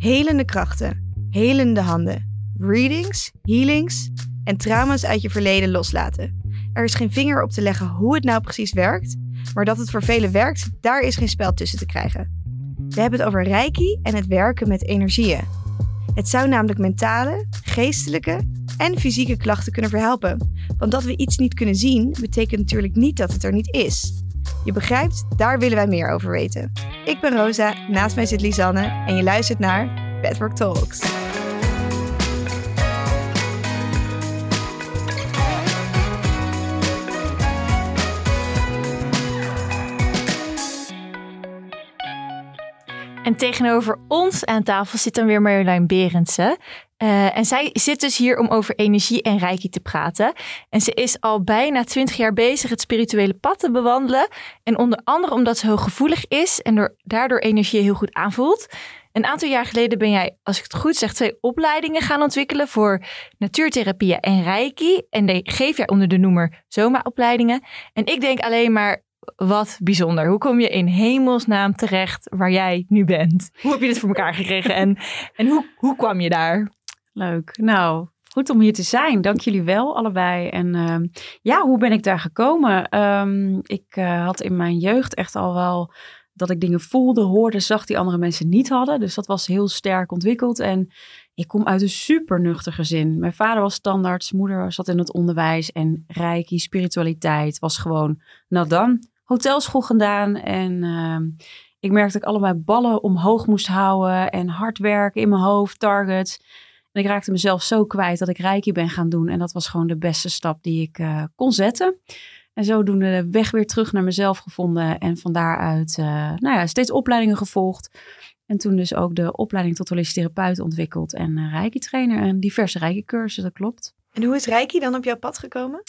Helende krachten, helende handen, readings, healings en trauma's uit je verleden loslaten. Er is geen vinger op te leggen hoe het nou precies werkt, maar dat het voor velen werkt, daar is geen spel tussen te krijgen. We hebben het over reiki en het werken met energieën. Het zou namelijk mentale, geestelijke en fysieke klachten kunnen verhelpen. Want dat we iets niet kunnen zien, betekent natuurlijk niet dat het er niet is. Je begrijpt, daar willen wij meer over weten. Ik ben Rosa, naast mij zit Lisanne en je luistert naar Bedwork Talks. En tegenover ons aan tafel zit dan weer Marjolein Berendsen. Uh, en zij zit dus hier om over energie en reiki te praten. En ze is al bijna twintig jaar bezig het spirituele pad te bewandelen. En onder andere omdat ze hooggevoelig is en door, daardoor energie heel goed aanvoelt. Een aantal jaar geleden ben jij, als ik het goed zeg, twee opleidingen gaan ontwikkelen voor natuurtherapieën en reiki. En die geef jij onder de noemer Zoma-opleidingen. En ik denk alleen maar, wat bijzonder. Hoe kom je in hemelsnaam terecht waar jij nu bent? Hoe heb je dit voor elkaar gekregen en, en hoe, hoe kwam je daar? Leuk. Nou, goed om hier te zijn. Dank jullie wel, allebei. En uh, ja, hoe ben ik daar gekomen? Um, ik uh, had in mijn jeugd echt al wel dat ik dingen voelde, hoorde, zag die andere mensen niet hadden. Dus dat was heel sterk ontwikkeld. En ik kom uit een super nuchter gezin. Mijn vader was standaard, moeder zat in het onderwijs en reiki, spiritualiteit was gewoon, nou dan, hotelschool gedaan. En uh, ik merkte dat ik allebei ballen omhoog moest houden en hard werken in mijn hoofd, targets. En ik raakte mezelf zo kwijt dat ik reiki ben gaan doen. En dat was gewoon de beste stap die ik uh, kon zetten. En zodoende de weg weer terug naar mezelf gevonden. En van daaruit uh, nou ja, steeds opleidingen gevolgd. En toen dus ook de opleiding tot holistisch therapeut ontwikkeld. En uh, reiki trainer en diverse reiki cursussen, dat klopt. En hoe is Reiki dan op jouw pad gekomen?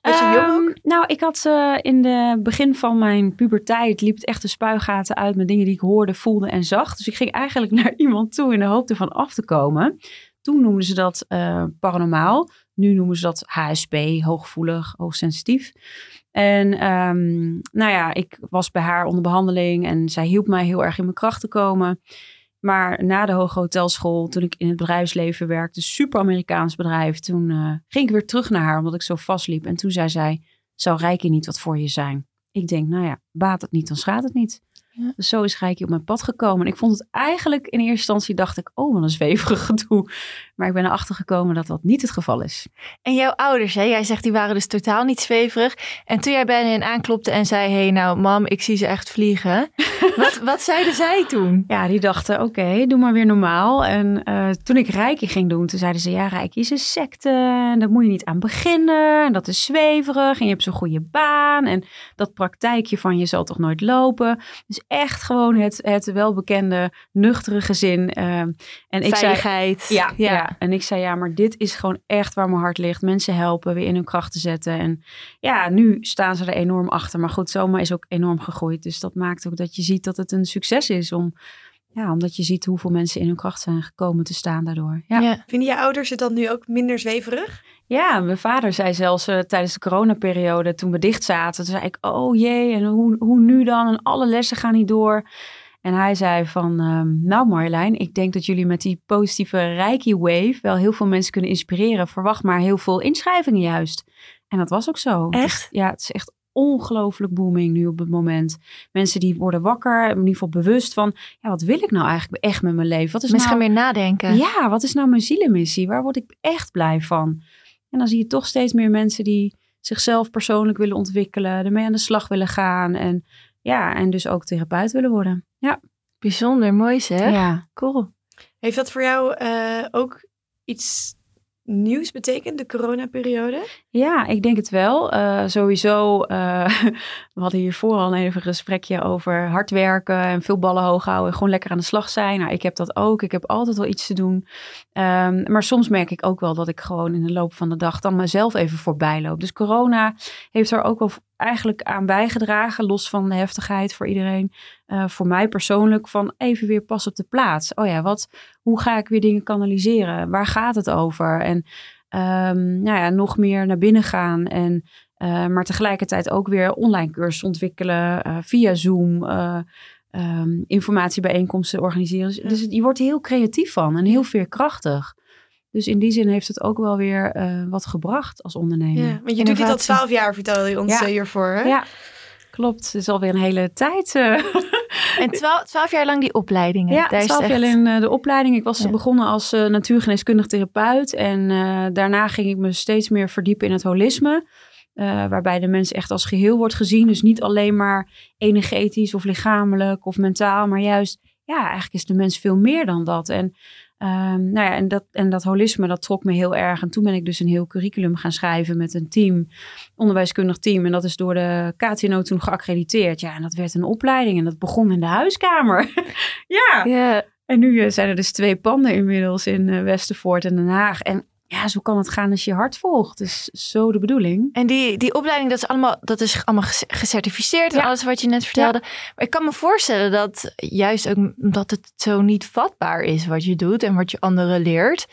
Was je um, jong ook? Nou, ik had uh, in het begin van mijn puberteit liep het echt de spuigaten uit met dingen die ik hoorde, voelde en zag. Dus ik ging eigenlijk naar iemand toe in de hoop ervan af te komen. Toen noemden ze dat uh, paranormaal. Nu noemen ze dat HSP, hooggevoelig, hoogsensitief. En um, nou ja, ik was bij haar onder behandeling en zij hielp mij heel erg in mijn kracht te komen. Maar na de Hoge Hotelschool, toen ik in het bedrijfsleven werkte, super Amerikaans bedrijf, toen uh, ging ik weer terug naar haar omdat ik zo vastliep. En toen zei zij, zou Rijke niet wat voor je zijn? Ik denk, nou ja, baat het niet, dan schaadt het niet. Ja. Dus zo is Rijkje op mijn pad gekomen. En ik vond het eigenlijk in eerste instantie dacht ik, oh, wat een zweverig gedoe. Maar ik ben erachter gekomen dat dat niet het geval is. En jouw ouders, hè? jij zegt die waren dus totaal niet zweverig. En toen jij bij hen aanklopte en zei, hé hey, nou mam, ik zie ze echt vliegen. wat, wat zeiden zij toen? Ja, die dachten, oké, okay, doe maar weer normaal. En uh, toen ik Rijkje ging doen, toen zeiden ze, ja, Rijkje is een secte. En daar moet je niet aan beginnen. En dat is zweverig. En je hebt zo'n goede baan. En dat praktijkje van je zal toch nooit lopen. Dus echt gewoon het, het welbekende nuchtere gezin. Uh, en ik Veiligheid. Zei, ja, ja, ja. En ik zei, ja, maar dit is gewoon echt waar mijn hart ligt. Mensen helpen, weer in hun kracht te zetten. En ja, nu staan ze er enorm achter. Maar goed, Zoma is ook enorm gegroeid. Dus dat maakt ook dat je ziet dat het een succes is om... Ja, omdat je ziet hoeveel mensen in hun kracht zijn gekomen te staan daardoor. Ja. ja. Vinden je ouders het dan nu ook minder zweverig? Ja, mijn vader zei zelfs uh, tijdens de coronaperiode, toen we dicht zaten, toen zei ik, oh jee, en hoe, hoe nu dan? En alle lessen gaan niet door. En hij zei van, um, nou Marjolein, ik denk dat jullie met die positieve Reiki Wave wel heel veel mensen kunnen inspireren. Verwacht maar heel veel inschrijvingen juist. En dat was ook zo. Echt? Dus, ja, het is echt ongelooflijk booming nu op het moment. Mensen die worden wakker, in ieder geval bewust van, ja, wat wil ik nou eigenlijk echt met mijn leven? Wat is Mensen nou, gaan meer nadenken. Ja, wat is nou mijn zielenmissie? Waar word ik echt blij van? En dan zie je toch steeds meer mensen die zichzelf persoonlijk willen ontwikkelen, ermee aan de slag willen gaan en ja, en dus ook therapeut willen worden. Ja. Bijzonder, mooi zeg. Ja. Cool. Heeft dat voor jou uh, ook iets nieuws betekent, de coronaperiode? Ja, ik denk het wel. Uh, sowieso, uh, we hadden hiervoor al een even gesprekje over hard werken en veel ballen hoog houden. Gewoon lekker aan de slag zijn. Nou, ik heb dat ook. Ik heb altijd wel iets te doen. Um, maar soms merk ik ook wel dat ik gewoon in de loop van de dag dan mezelf even voorbij loop. Dus corona heeft er ook wel eigenlijk aan bijgedragen, los van de heftigheid voor iedereen. Uh, voor mij persoonlijk, van even weer pas op de plaats. Oh ja, wat, hoe ga ik weer dingen kanaliseren? Waar gaat het over? En um, nou ja, nog meer naar binnen gaan. En, uh, maar tegelijkertijd ook weer online cursus ontwikkelen uh, via Zoom. ehm, informatiebijeenkomsten organiseren. Dus, dus je wordt er heel creatief van en heel veerkrachtig. Dus in die zin heeft het ook wel weer eh, wat gebracht als ondernemer. Ja, want je doet dit al twaalf jaar, vertelde je ons Ja. eh, hiervoor. Hè? Ja, klopt. Het is alweer een hele tijd. eh. En twaalf, twaalf jaar lang die opleidingen. Ja, Daar twaalf jaar echt- in eh, de opleiding. Ik was Ja. begonnen als eh, natuurgeneeskundig therapeut. En daarna ging ik me steeds meer verdiepen in het holisme. waarbij de mens echt als geheel wordt gezien. Dus niet alleen maar energetisch of lichamelijk of mentaal. Maar juist, ja, eigenlijk is de mens veel meer dan dat. En, ehm, nou ja, en, dat, en dat holisme, dat trok me heel erg. En toen ben ik dus een heel curriculum gaan schrijven met een team. Onderwijskundig team. En dat is door de KTNO toen geaccrediteerd. Ja, en dat werd een opleiding. En dat begon in de huiskamer. ja. Ja, En nu eh, zijn er dus twee panden inmiddels in eh, Westervoort en Den Haag. En ja, zo kan het gaan als je hart volgt. Dus zo de bedoeling. En die, die opleiding, dat is allemaal, dat is allemaal gecertificeerd en Ja. alles wat je net vertelde. Maar ik kan me voorstellen dat juist ook omdat het zo niet vatbaar is wat je doet en wat je anderen leert,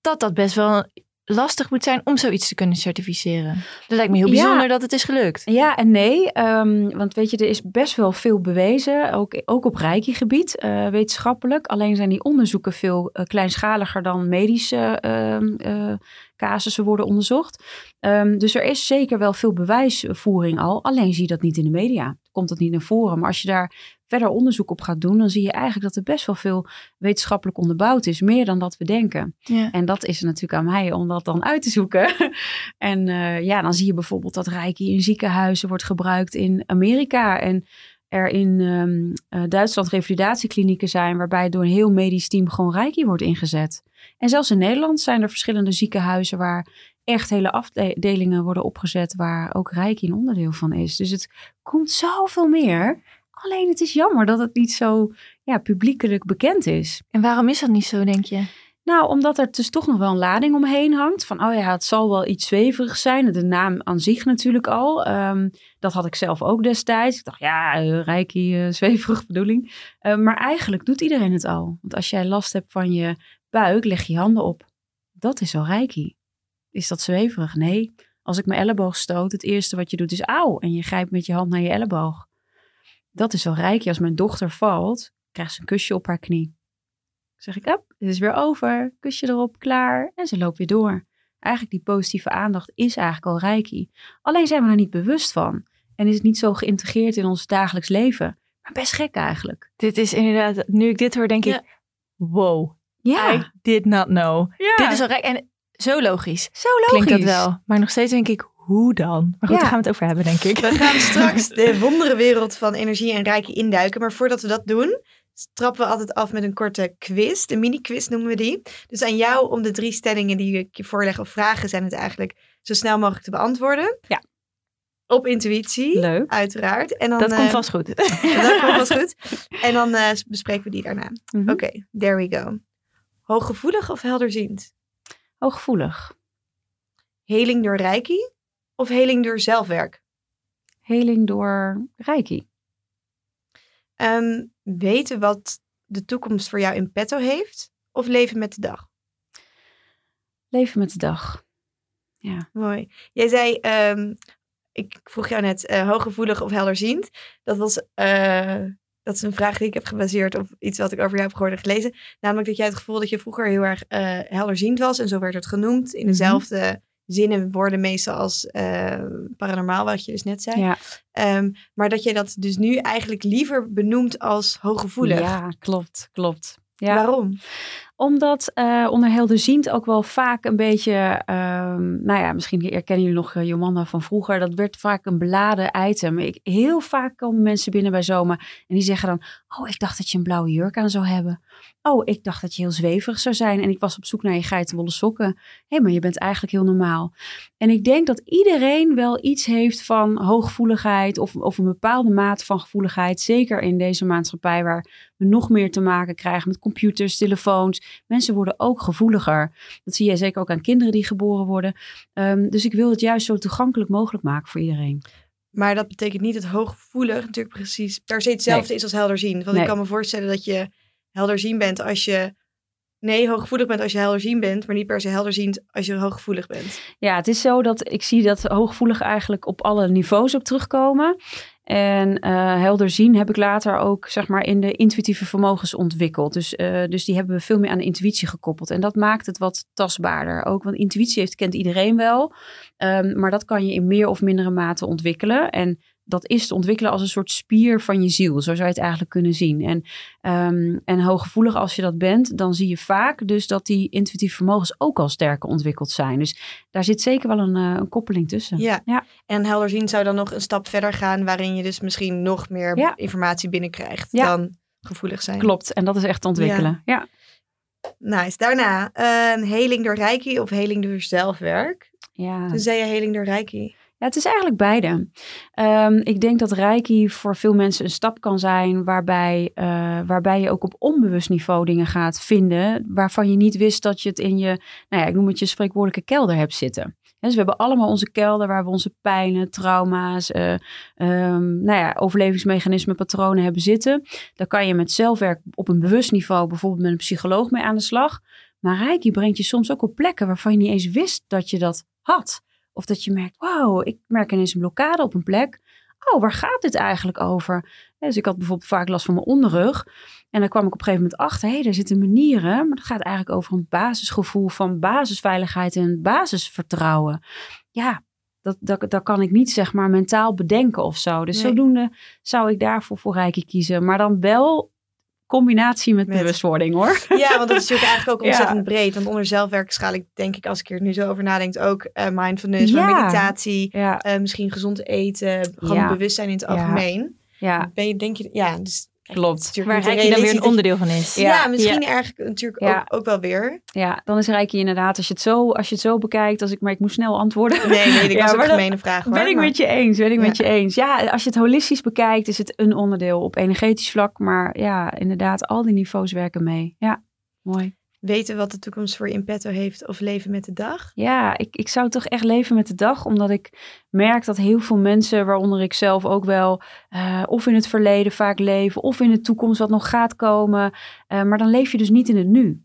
dat dat best wel lastig moet zijn om zoiets te kunnen certificeren. Dat lijkt me heel Ja. bijzonder dat het is gelukt. Ja en nee, ehm, want weet je, er is best wel veel bewezen, ook, ook op Reiki-gebied, eh, wetenschappelijk. Alleen zijn die onderzoeken veel eh, kleinschaliger dan medische ehm, eh, casussen worden onderzocht. Ehm, dus er is zeker wel veel bewijsvoering al, alleen zie je dat niet in de media. Komt dat niet naar voren. Maar als je daar verder onderzoek op gaat doen, dan zie je eigenlijk dat er best wel veel wetenschappelijk onderbouwd is, meer dan dat we denken. Ja. En dat is natuurlijk aan mij om dat dan uit te zoeken. en eh, ja, dan zie je bijvoorbeeld dat Reiki in ziekenhuizen wordt gebruikt in Amerika. En er in ehm, eh, Duitsland revalidatieklinieken zijn waarbij door een heel medisch team gewoon Reiki wordt ingezet. En zelfs in Nederland zijn er verschillende ziekenhuizen waar echt hele afdelingen worden opgezet waar ook Reiki een onderdeel van is. Dus het komt zoveel meer. Alleen het is jammer dat het niet zo ja, publiekelijk bekend is. En waarom is dat niet zo, denk je? Nou, omdat er dus toch nog wel een lading omheen hangt. Van, oh ja, het zal wel iets zweverigs zijn. De naam aan zich natuurlijk al. Ehm, dat had ik zelf ook destijds. Ik dacht, ja, eh, reiki, eh, zweverig bedoeling. Eh, maar eigenlijk doet iedereen het al. Want als jij last hebt van je buik, leg je handen op. Dat is al reiki. Is dat zweverig? Nee. Als ik mijn elleboog stoot, het eerste wat je doet is auw. En je grijpt met je hand naar je elleboog. Dat is al reiki. Als mijn dochter valt, krijgt ze een kusje op haar knie. zeg ik, op, dit is weer over. Kusje erop, klaar. En ze loopt weer door. Eigenlijk die positieve aandacht is eigenlijk al reiki. Alleen zijn we er niet bewust van. En is het niet zo geïntegreerd in ons dagelijks leven. Maar best gek eigenlijk. Dit is inderdaad, nu ik dit hoor, denk Ja. ik, wow, Ja, I did not know. ja. Dit is wel rijk en zo logisch. zo logisch. Klinkt dat wel. Maar nog steeds denk ik, hoe dan? Maar goed, Ja. daar gaan we het over hebben, denk ik. We gaan straks de wonderenwereld van energie en reiki induiken. Maar voordat we dat doen, trappen we altijd af met een korte quiz. De mini-quiz noemen we die. Dus aan jou om de drie stellingen die ik je voorleg of vragen zijn het eigenlijk zo snel mogelijk te beantwoorden. Ja. Op intuïtie, Leuk. uiteraard. En dan, Dat komt eh, vast goed. Dat komt vast goed. En dan eh, bespreken we die daarna. Mhm. Oké, there we go. Hooggevoelig of helderziend? Hooggevoelig. Heling door reiki of heling door zelfwerk? Heling door reiki. Ehm, weten wat de toekomst voor jou in petto heeft of leven met de dag? Leven met de dag. Ja. Mooi. Jij zei, ehm, ik vroeg jou net, eh, hooggevoelig of helderziend. Dat was, eh, dat is een vraag die ik heb gebaseerd op iets wat ik over jou heb gehoord en gelezen. Namelijk dat jij het gevoel dat je vroeger heel erg eh, helderziend was. En zo werd het genoemd. In Mhm. dezelfde zinnen en woorden meestal als eh, paranormaal, wat je dus net zei. Ja. Ehm, maar dat jij dat dus nu eigenlijk liever benoemt als hooggevoelig. ja, klopt, klopt. Ja. Waarom? Omdat eh onder helderziend ook wel vaak een beetje, ehm, nou ja, misschien herkennen jullie nog eh, Jomanda van vroeger. Dat werd vaak een beladen item. Ik, heel vaak komen mensen binnen bij Zomer en die zeggen dan, oh, ik dacht dat je een blauwe jurk aan zou hebben. Oh, ik dacht dat je heel zweverig zou zijn en ik was op zoek naar je geitenwolle sokken. Hé, maar je bent eigenlijk heel normaal. En ik denk dat iedereen wel iets heeft van hooggevoeligheid of, of een bepaalde mate van gevoeligheid. Zeker in deze maatschappij waar we nog meer te maken krijgen met computers, telefoons. Mensen worden ook gevoeliger. Dat zie je zeker ook aan kinderen die geboren worden. Ehm, dus ik wil het juist zo toegankelijk mogelijk maken voor iedereen. Maar dat betekent niet dat hooggevoelig natuurlijk precies per se hetzelfde is als helderziend. Want Nee. ik kan me voorstellen dat je helderziend bent als je... Nee, hooggevoelig bent als je helderziend bent, maar niet per se helderziend als je hooggevoelig bent. Ja, het is zo dat ik zie dat hooggevoelig eigenlijk op alle niveaus ook terugkomen. En uh, helder zien heb ik later ook zeg maar in de intuïtieve vermogens ontwikkeld. Dus, uh, dus die hebben we veel meer aan de intuïtie gekoppeld. En dat maakt het wat tastbaarder ook. Want intuïtie heeft, kent iedereen wel. Um, maar dat kan je in meer of mindere mate ontwikkelen. En dat is te ontwikkelen als een soort spier van je ziel. Zo zou je het eigenlijk kunnen zien. En, um, en hooggevoelig als je dat bent, dan zie je vaak dus dat die intuïtieve vermogens ook al sterker ontwikkeld zijn. Dus daar zit zeker wel een, uh, een koppeling tussen. Ja. ja. en helder zien zou dan nog een stap verder gaan, waarin je dus misschien nog meer ja. informatie binnenkrijgt ja. dan gevoelig zijn. Klopt, en dat is echt te ontwikkelen. Ja. Nice. Daarna een heling door Reiki of heling door zelfwerk. Ja. Dus zei je heling door Reiki. Ja, het is eigenlijk beide. Um, ik denk dat Reiki voor veel mensen een stap kan zijn waarbij, uh, waarbij je ook op onbewust niveau dingen gaat vinden waarvan je niet wist dat je het in je, nou ja, ik noem het je spreekwoordelijke kelder hebt zitten. Dus we hebben allemaal onze kelder waar we onze pijnen, trauma's, uh, um, nou ja, overlevingsmechanismen, patronen hebben zitten. Daar kan je met zelfwerk op een bewust niveau, bijvoorbeeld met een psycholoog mee aan de slag. Maar Reiki brengt je soms ook op plekken waarvan je niet eens wist dat je dat had. Of dat je merkt, wauw, ik merk ineens een blokkade op een plek. Oh, waar gaat dit eigenlijk over? Dus ik had bijvoorbeeld vaak last van mijn onderrug. En dan kwam ik op een gegeven moment achter, hé, hey, daar zitten manieren. Maar dat gaat eigenlijk over een basisgevoel van basisveiligheid en basisvertrouwen. Ja, dat, dat, dat kan ik niet zeg maar mentaal bedenken of zo. Dus nee. zodoende zou ik daarvoor voor Reiki kiezen. Maar dan wel combinatie met, met, bewustwording hoor. Ja, want dat is natuurlijk eigenlijk ook ontzettend ja. breed. Want onder zelfwerk schaal ik denk ik als ik er nu zo over nadenk ook uh, mindfulness, ja. meditatie, ja. uh, misschien gezond eten, gewoon bewustzijn in het algemeen. Ja. Ben je denk je, ja, dus Klopt. Waar Reiki dan weer een onderdeel van is. Ja, ja misschien ja. eigenlijk natuurlijk ja. Ook, ook, wel weer. Ja, dan is Reiki inderdaad, als je het zo, als je het zo bekijkt, als ik, maar ik moet snel antwoorden. Nee, nee, was ook een gemene vraag hoor. Ben ik maar... met je eens, ben ik met je eens. Ja, als je het holistisch bekijkt, is het een onderdeel op energetisch vlak. Maar ja, inderdaad, al die niveaus werken mee. Ja, mooi weten wat de toekomst voor je in petto heeft of leven met de dag? Ja, ik, ik zou toch echt leven met de dag, omdat ik merk dat heel veel mensen, waaronder ik zelf ook wel, uh, of in het verleden vaak leven, of in de toekomst wat nog gaat komen. Uh, maar dan leef je dus niet in het nu.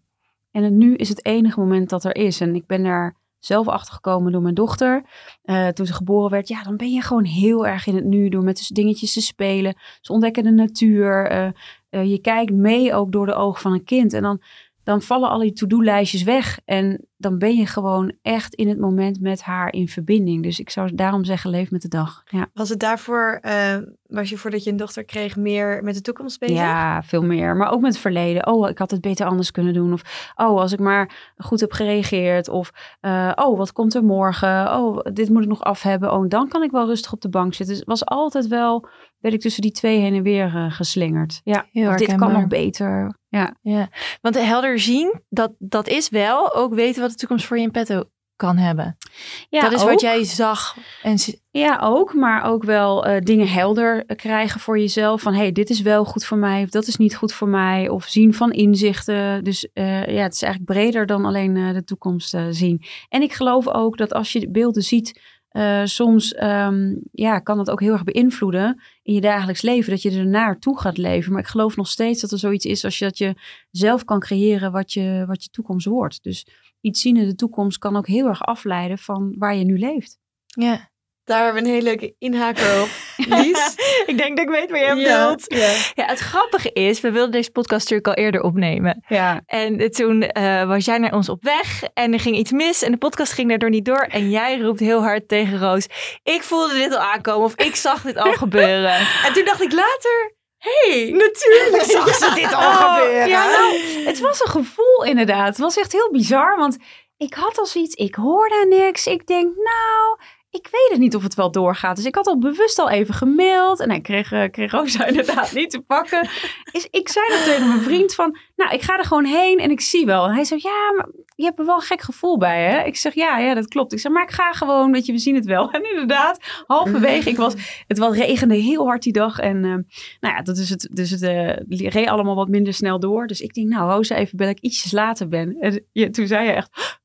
En het nu is het enige moment dat er is. En ik ben daar zelf achter gekomen door mijn dochter. Uh, toen ze geboren werd, ja, dan ben je gewoon heel erg in het nu door met dus dingetjes te spelen. Ze ontdekken de natuur. je kijkt mee ook door de ogen van een kind. En dan dan vallen al die to-do-lijstjes weg. En dan ben je gewoon echt in het moment met haar in verbinding. Dus ik zou daarom zeggen, leef met de dag. Ja. Was het daarvoor, uh, was je voordat je een dochter kreeg, meer met de toekomst bezig? Ja, veel meer. Maar ook met het verleden. Oh, ik had het beter anders kunnen doen. Of, oh, als ik maar goed heb gereageerd. Of, uh, oh, wat komt er morgen? Oh, dit moet ik nog af hebben. Oh, dan kan ik wel rustig op de bank zitten. Dus het was altijd wel, werd ik tussen die twee heen en weer uh, geslingerd. Ja, Heel dit kan nog beter. Ja. ja, want helder zien, dat, dat is wel ook weten wat de toekomst voor je in petto kan hebben. Ja, dat is ook. wat jij zag. En... Ja, ook. Maar ook wel uh, dingen helder krijgen voor jezelf. Van, hey, dit is wel goed voor mij. Of dat is niet goed voor mij. Of zien van inzichten. Dus uh, ja, het is eigenlijk breder dan alleen uh, de toekomst zien. En ik geloof ook dat als je beelden ziet uh, soms um, ja, kan dat ook heel erg beïnvloeden in je dagelijks leven, dat je er naartoe gaat leven. Maar ik geloof nog steeds dat er zoiets is als je dat je zelf kan creëren wat je, wat je toekomst wordt. Dus iets zien in de toekomst kan ook heel erg afleiden van waar je nu leeft. Ja. Daar hebben we een hele leuke inhaker op. Lies? ik denk dat ik weet waar je bedoelt. Ja, ja. ja, het grappige is, we wilden deze podcast natuurlijk al eerder opnemen. Ja. En toen uh, was jij naar ons op weg en er ging iets mis en de podcast ging daardoor niet door. En jij roept heel hard tegen Roos, ik voelde dit al aankomen of ik zag dit al gebeuren. en toen dacht ik later, hey, natuurlijk zag ze dit al oh, gebeuren. Ja, nou, het was een gevoel inderdaad. Het was echt heel bizar, want ik had al zoiets, ik hoorde niks. Ik denk, nou, ik weet het niet of het wel doorgaat. Dus ik had al bewust al even gemaild. En hij kreeg, uh, kreeg Rosa inderdaad niet te pakken. Is, ik zei dat tegen mijn vriend van... Nou, ik ga er gewoon heen en ik zie wel. En hij zei, ja, maar je hebt er wel een gek gevoel bij, hè? Ik zeg, ja, ja, dat klopt. Ik zeg, maar ik ga gewoon, weet je, we zien het wel. En inderdaad, halverwege, ik was, het was regende heel hard die dag. En uh, nou ja, dat is het, dus het uh, reed allemaal wat minder snel door. Dus ik denk, nou, Rosa, even bel ik ietsjes later ben. En toen zei je echt,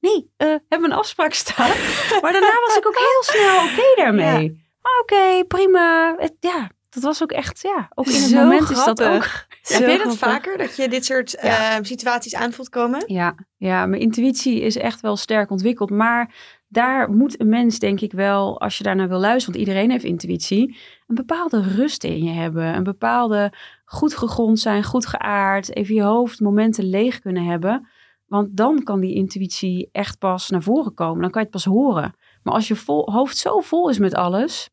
nee, uh, hebben een afspraak staan? maar daarna was ik ook heel snel oké okay daarmee. Ja. Oké, okay, prima. Het, ja, dat was ook echt, ja, ook in het Zo moment grappig. is dat ook. Heb je dat vaker, dat je dit soort ja. uh, situaties aanvoelt komen? Ja, ja, mijn intuïtie is echt wel sterk ontwikkeld. Maar daar moet een mens, denk ik wel, als je daarnaar wil luisteren, want iedereen heeft intuïtie, een bepaalde rust in je hebben. Een bepaalde goed gegrond zijn, goed geaard, even je hoofd momenten leeg kunnen hebben. Want dan kan die intuïtie echt pas naar voren komen. Dan kan je het pas horen. Maar als je vol, hoofd zo vol is met alles,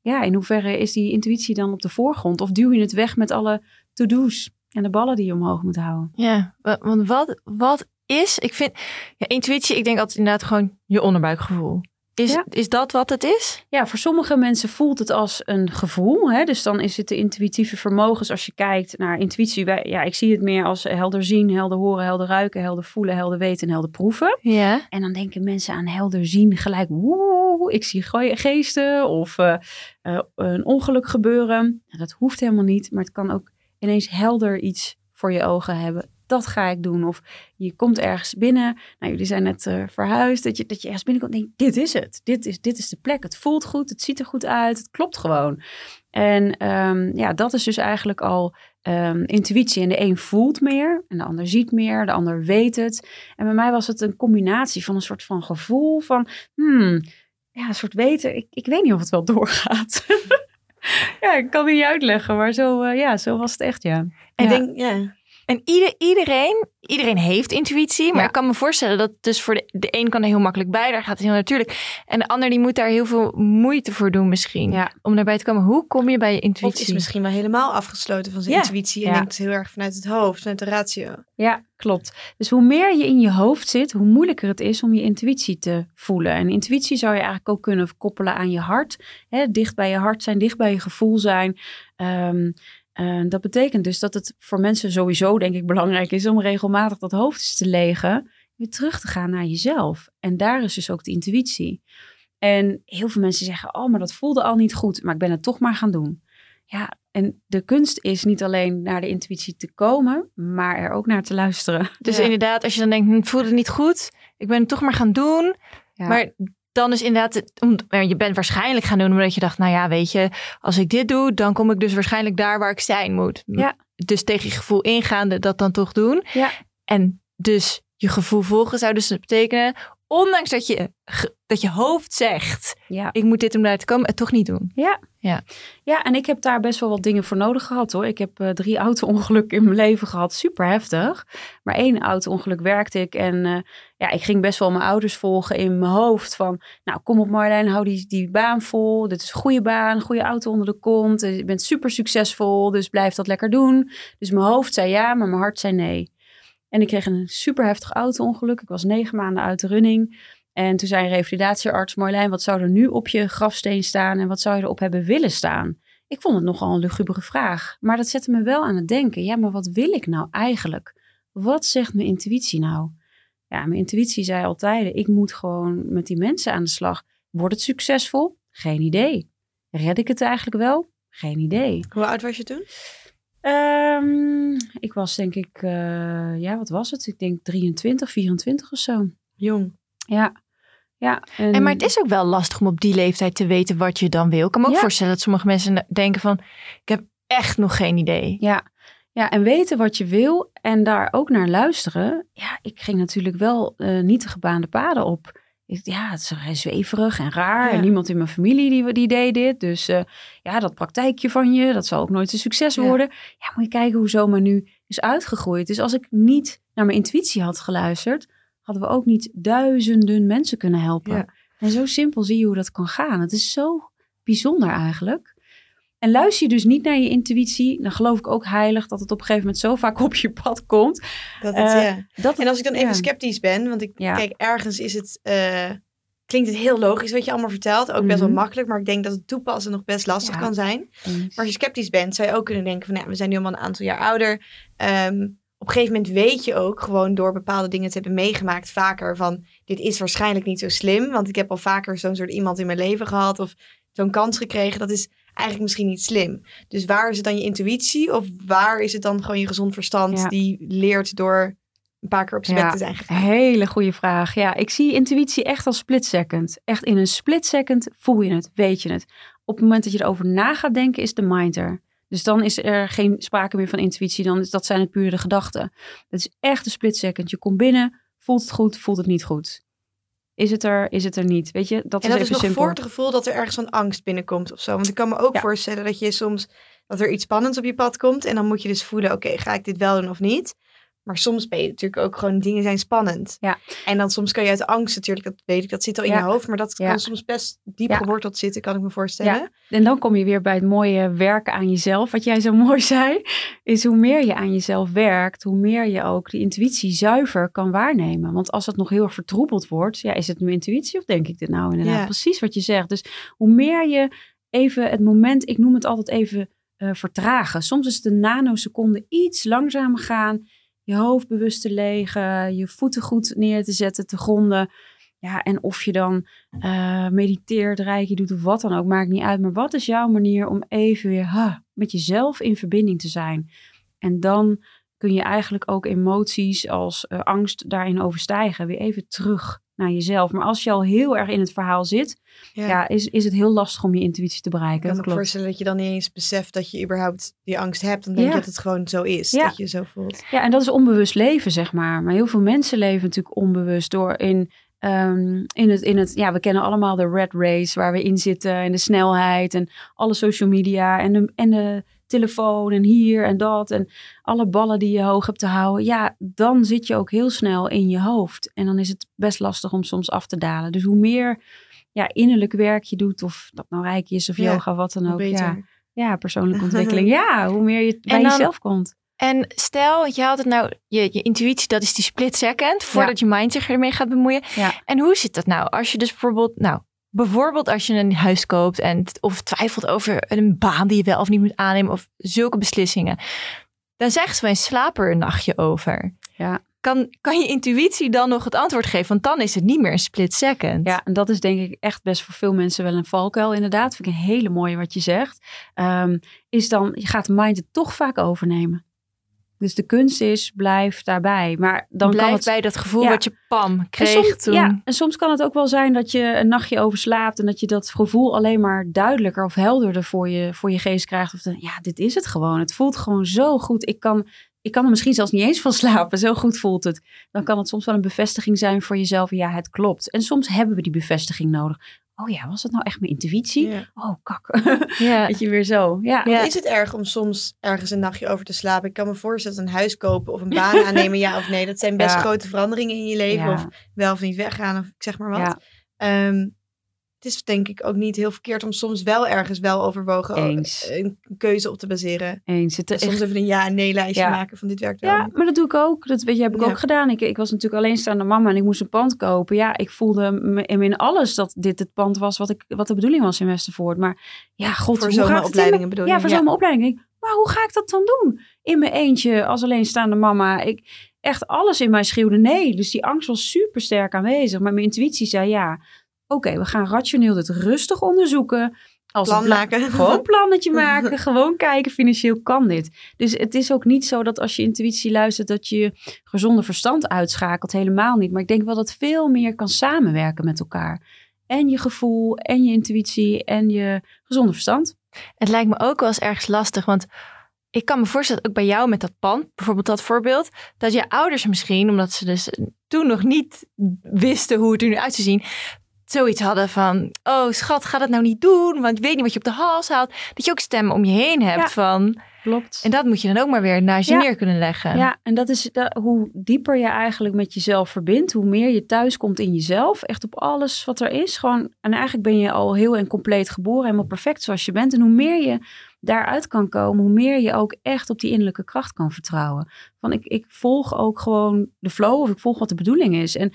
ja, in hoeverre is die intuïtie dan op de voorgrond? Of duw je het weg met alle to-do's en de ballen die je omhoog moet houden? Ja, want wat, wat is, ik vind, ja, intuïtie, ik denk altijd inderdaad gewoon je onderbuikgevoel. Is, Ja. is dat wat het is? Ja, voor sommige mensen voelt het als een gevoel. Hè? Dus dan is het de intuïtieve vermogens. Als je kijkt naar intuïtie, wij, ja, ik zie het meer als helder zien, helder horen, helder ruiken, helder voelen, helder weten en helder proeven. Ja. En dan denken mensen aan helder zien gelijk, woe, ik zie geesten of eh, eh, een ongeluk gebeuren. Nou, dat hoeft helemaal niet, maar het kan ook ineens helder iets voor je ogen hebben. Dat ga ik doen. Of je komt ergens binnen. Nou, jullie zijn net eh, verhuisd. Dat je, dat je ergens binnenkomt en denkt, dit is het. Dit is, dit is de plek. Het voelt goed. Het ziet er goed uit. Het klopt gewoon. En ehm, ja, dat is dus eigenlijk al ehm, intuïtie. En de een voelt meer en de ander ziet meer. De ander weet het. En bij mij was het een combinatie van een soort van gevoel van... Hmm, ja, een soort weten. Ik, ik weet niet of het wel doorgaat. ja, ik kan het niet uitleggen. Maar zo, eh, ja, zo was het echt, ja. Ja. denk, ja. En ieder, iedereen, iedereen heeft intuïtie. Maar Ja. ik kan me voorstellen dat dus voor de, de een kan er heel makkelijk bij. Daar gaat het heel natuurlijk. En de ander die moet daar heel veel moeite voor doen misschien. Ja. Om daarbij te komen. Hoe kom je bij je Of intuïtie? is misschien wel helemaal afgesloten van zijn Ja. intuïtie en Ja. denkt heel erg vanuit het hoofd, vanuit de ratio. Ja, klopt. Dus hoe meer je in je hoofd zit, hoe moeilijker het is om je intuïtie te voelen. En intuïtie zou je eigenlijk ook kunnen koppelen aan je hart. Hè, dicht bij je hart zijn, dicht bij je gevoel zijn. Ehm, eh, dat betekent dus dat het voor mensen sowieso, denk ik, belangrijk is om regelmatig dat hoofd eens te legen. Weer terug te gaan naar jezelf. En daar is dus ook de intuïtie. En heel veel mensen zeggen, oh, maar dat voelde al niet goed, maar ik ben het toch maar gaan doen. Ja, en de kunst is niet alleen naar de intuïtie te komen, maar er ook naar te luisteren. Dus Ja. inderdaad, als je dan denkt, hm, het voelde niet goed. Ik ben het toch maar gaan doen. Ja. Maar dan is inderdaad, je bent waarschijnlijk gaan doen omdat je dacht, nou ja, weet je, als ik dit doe, dan kom ik dus waarschijnlijk daar waar ik zijn moet. Ja. Dus tegen je gevoel ingaande dat dan toch doen. Ja. En dus je gevoel volgen zou dus betekenen, ondanks dat je, dat je hoofd zegt, Ja. ik moet dit om daar te komen, het toch niet doen. ja, en ik heb daar best wel wat dingen voor nodig gehad hoor. Ik heb eh, drie auto-ongelukken in mijn leven gehad, super heftig. Maar één auto-ongeluk werkte ik en eh, ja, ik ging best wel mijn ouders volgen in mijn hoofd. Van, nou kom op Marlijn, hou die, die baan vol. Dit is een goede baan, goede auto onder de kont. Je bent super succesvol, dus blijf dat lekker doen. Dus mijn hoofd zei ja, maar mijn hart zei nee. En ik kreeg een super heftig auto-ongeluk. Ik was negen maanden uit de running. En toen zei een revalidatiearts, Marlijn, wat zou er nu op je grafsteen staan en wat zou je erop hebben willen staan? Ik vond het nogal een lugubere vraag, maar dat zette me wel aan het denken. Ja, maar wat wil ik nou eigenlijk? Wat zegt mijn intuïtie nou? Ja, mijn intuïtie zei altijd, ik moet gewoon met die mensen aan de slag. Wordt het succesvol? Geen idee. Red ik het eigenlijk wel? Geen idee. Hoe oud was je toen? Ehm, ik was denk ik, eh, ja, wat was het? Ik denk 23, 24 of zo. Jong. Ja. Ja, En maar het is ook wel lastig om op die leeftijd te weten wat je dan wil. Ik kan me ook Ja. voorstellen dat sommige mensen denken van, ik heb echt nog geen idee. Ja. ja, en weten wat je wil en daar ook naar luisteren. Ja, ik ging natuurlijk wel eh, niet de gebaande paden op. Ik, ja, het is zweverig en raar. Ja. En niemand in mijn familie die, die deed dit. Dus eh, ja, dat praktijkje van je, dat zal ook nooit een succes Ja. worden. Ja, moet je kijken hoe zomaar nu is uitgegroeid. Dus als ik niet naar mijn intuïtie had geluisterd, hadden we ook niet duizenden mensen kunnen helpen. Ja. En zo simpel zie je hoe dat kan gaan. Het is zo bijzonder eigenlijk. En luister je dus niet naar je intuïtie, dan geloof ik ook heilig dat het op een gegeven moment zo vaak op je pad komt. Dat het, Eh, ja. Dat En als ik dan even ja. sceptisch ben, want ik Ja. kijk, ergens is het, eh, klinkt het heel logisch wat je allemaal vertelt. Ook best wel Mhm. makkelijk, maar ik denk dat het toepassen nog best lastig kan zijn. Maar als je sceptisch bent, zou je ook kunnen denken van, nou, ja, we zijn nu allemaal een aantal jaar ouder. Ehm, op een gegeven moment weet je ook gewoon door bepaalde dingen te hebben meegemaakt vaker van, dit is waarschijnlijk niet zo slim, want ik heb al vaker zo'n soort iemand in mijn leven gehad of zo'n kans gekregen. Dat is eigenlijk misschien niet slim. Dus waar is het dan je intuïtie of waar is het dan gewoon je gezond verstand Ja. die leert door een paar keer op zijn Ja. te zijn gegaan? Hele goede vraag. Ja, ik zie intuïtie echt als split second. Echt in een split second voel je het, weet je het. Op het moment dat je erover na gaat denken, is de mind er. Dus dan is er geen sprake meer van intuïtie. Dan is, dat zijn het puur de gedachten. Het is echt een split second. Je komt binnen, voelt het goed, voelt het niet goed. Is het er, is het er niet? Weet je, dat En is dat is even nog simpel. voor het gevoel dat er ergens van angst binnenkomt of zo. Want ik kan me ook Ja. voorstellen dat je soms dat er iets spannends op je pad komt. En dan moet je dus voelen, oké, ga ik dit wel doen of niet? Maar soms ben je natuurlijk ook gewoon, dingen zijn spannend. Ja. En dan soms kan je uit angst natuurlijk, dat weet ik, dat zit al in Ja. je hoofd. Maar dat Ja. kan soms best diep geworteld zitten, kan ik me voorstellen. En dan kom je weer bij het mooie werken aan jezelf. Wat jij zo mooi zei, is hoe meer je aan jezelf werkt, hoe meer je ook die intuïtie zuiver kan waarnemen. Want als het nog heel erg vertroebeld wordt, ja, is het nu intuïtie of denk ik dit nou inderdaad? Precies wat je zegt. Dus hoe meer je even het moment, ik noem het altijd even eh, vertragen. Soms is een nanoseconde iets langzamer gaan, je hoofd bewust te legen, je voeten goed neer te zetten, te gronden. Ja, en of je dan eh, mediteert, reiki doet of wat dan ook, maakt niet uit. Maar wat is jouw manier om even weer ha, met jezelf in verbinding te zijn? En dan kun je eigenlijk ook emoties als eh, angst daarin overstijgen. Weer even terug naar jezelf. Maar als je al heel erg in het verhaal zit, ja. is, is het heel lastig om je intuïtie te Ik bereiken. kan me Dat ook klopt. voorstellen dat je dan niet eens beseft dat je überhaupt die angst hebt. Dan denk Ja. je dat het gewoon zo is, Ja. dat je je zo voelt. Ja, en dat is onbewust leven, zeg maar. Maar heel veel mensen leven natuurlijk onbewust door in, ehm, in, het, in het... Ja, we kennen allemaal de red race waar we in zitten. En de snelheid en alle social media en de, en de telefoon en hier en dat. En alle ballen die je hoog hebt te houden. Ja, dan zit je ook heel snel in je hoofd. En dan is het best lastig om soms af te dalen. Dus hoe meer ja, innerlijk werk je doet, of dat nou rijk is of Ja, yoga, wat dan ook. Ja, ja, persoonlijke ontwikkeling. Ja, hoe meer je bij dan- jezelf komt. En stel, je had het nou, je, je intuïtie, dat is die split second, voordat je mind zich ermee gaat bemoeien. Ja. En hoe zit dat nou? Als je dus bijvoorbeeld, nou, bijvoorbeeld als je een huis koopt en of twijfelt over een baan die je wel of niet moet aannemen of zulke beslissingen. Dan zegt ze, slaap er een nachtje over. Ja. Kan, kan je intuïtie dan nog het antwoord geven? Want dan is het niet meer een split second. Ja, en dat is denk ik echt best voor veel mensen wel een valkuil inderdaad. Vind ik een hele mooie wat je zegt. Ehm, is dan, je gaat de mind het toch vaak overnemen. Dus de kunst is, blijf daarbij. Maar dan Blijf kan het... bij dat gevoel Ja. wat je pam En kreeg soms, toen. ja, en soms kan het ook wel zijn dat je een nachtje overslaapt en dat je dat gevoel alleen maar duidelijker of helderder voor je, voor je geest krijgt. Of dan, ja, dit is het gewoon. Het voelt gewoon zo goed. Ik kan, ik kan er misschien zelfs niet eens van slapen. Zo goed voelt het. Dan kan het soms wel een bevestiging zijn voor jezelf. Ja, het klopt. En soms hebben we die bevestiging nodig. Oh ja, was het nou echt mijn intuïtie? Ja. Oh, kak. Ja. Weet je weer zo. Ja. Ja. Is het erg om soms ergens een nachtje over te slapen? Ik kan me voorstellen dat een huis kopen of een baan aannemen, ja of nee. Dat zijn best Ja. grote veranderingen in je leven. Ja. Of wel of niet weggaan, of ik zeg maar wat. Ja. Het is denk ik ook niet heel verkeerd om soms wel ergens wel overwogen Eens. een keuze op te baseren. Eens. Het, En soms echt- even een ja en nee lijstje Ja. maken van dit werkt wel. Ja, maar dat doe ik ook. Dat weet je, heb ik Ja. ook gedaan. Ik, ik was natuurlijk alleenstaande mama en ik moest een pand kopen. Ja, ik voelde me- in alles dat dit het pand was wat, ik, wat de bedoeling was in Westervoort. Maar ja, god, voor zomeropleidingen mijn- bedoel je? Ja, voor zomeropleiding. Ik denk, Maar hoe ga ik dat dan doen? In mijn eentje als alleenstaande mama. Ik, echt alles in mij schreeuwde nee. Dus die angst was super sterk aanwezig. Maar mijn intuïtie zei ja. Oké, we gaan rationeel dit rustig onderzoeken. Als Plan maken. Gewoon een plannetje maken. gewoon kijken, financieel kan dit. Dus het is ook niet zo dat als je intuïtie luistert... dat je je gezonde verstand uitschakelt. Helemaal niet. Maar ik denk wel dat veel meer kan samenwerken met elkaar. En je gevoel, en je intuïtie, en je gezonde verstand. Het lijkt me ook wel eens ergens lastig, want ik kan me voorstellen, ook bij jou met dat pand, bijvoorbeeld dat voorbeeld, dat je ouders misschien, omdat ze dus toen nog niet wisten hoe het er nu uit zou zien, zoiets hadden van, oh schat, ga dat nou niet doen, want je weet niet wat je op de hals haalt. Dat je ook stemmen om je heen hebt Ja. van, Klopt. en dat moet je dan ook maar weer naast je Ja. neer kunnen leggen. Ja, en dat is da- hoe dieper je eigenlijk met jezelf verbindt, hoe meer je thuis komt in jezelf. Echt op alles wat er is. Gewoon, en eigenlijk ben je al heel en compleet geboren, helemaal perfect zoals je bent. En hoe meer je daaruit kan komen, hoe meer je ook echt op die innerlijke kracht kan vertrouwen. Van ik, ik volg ook gewoon de flow of ik volg wat de bedoeling is. En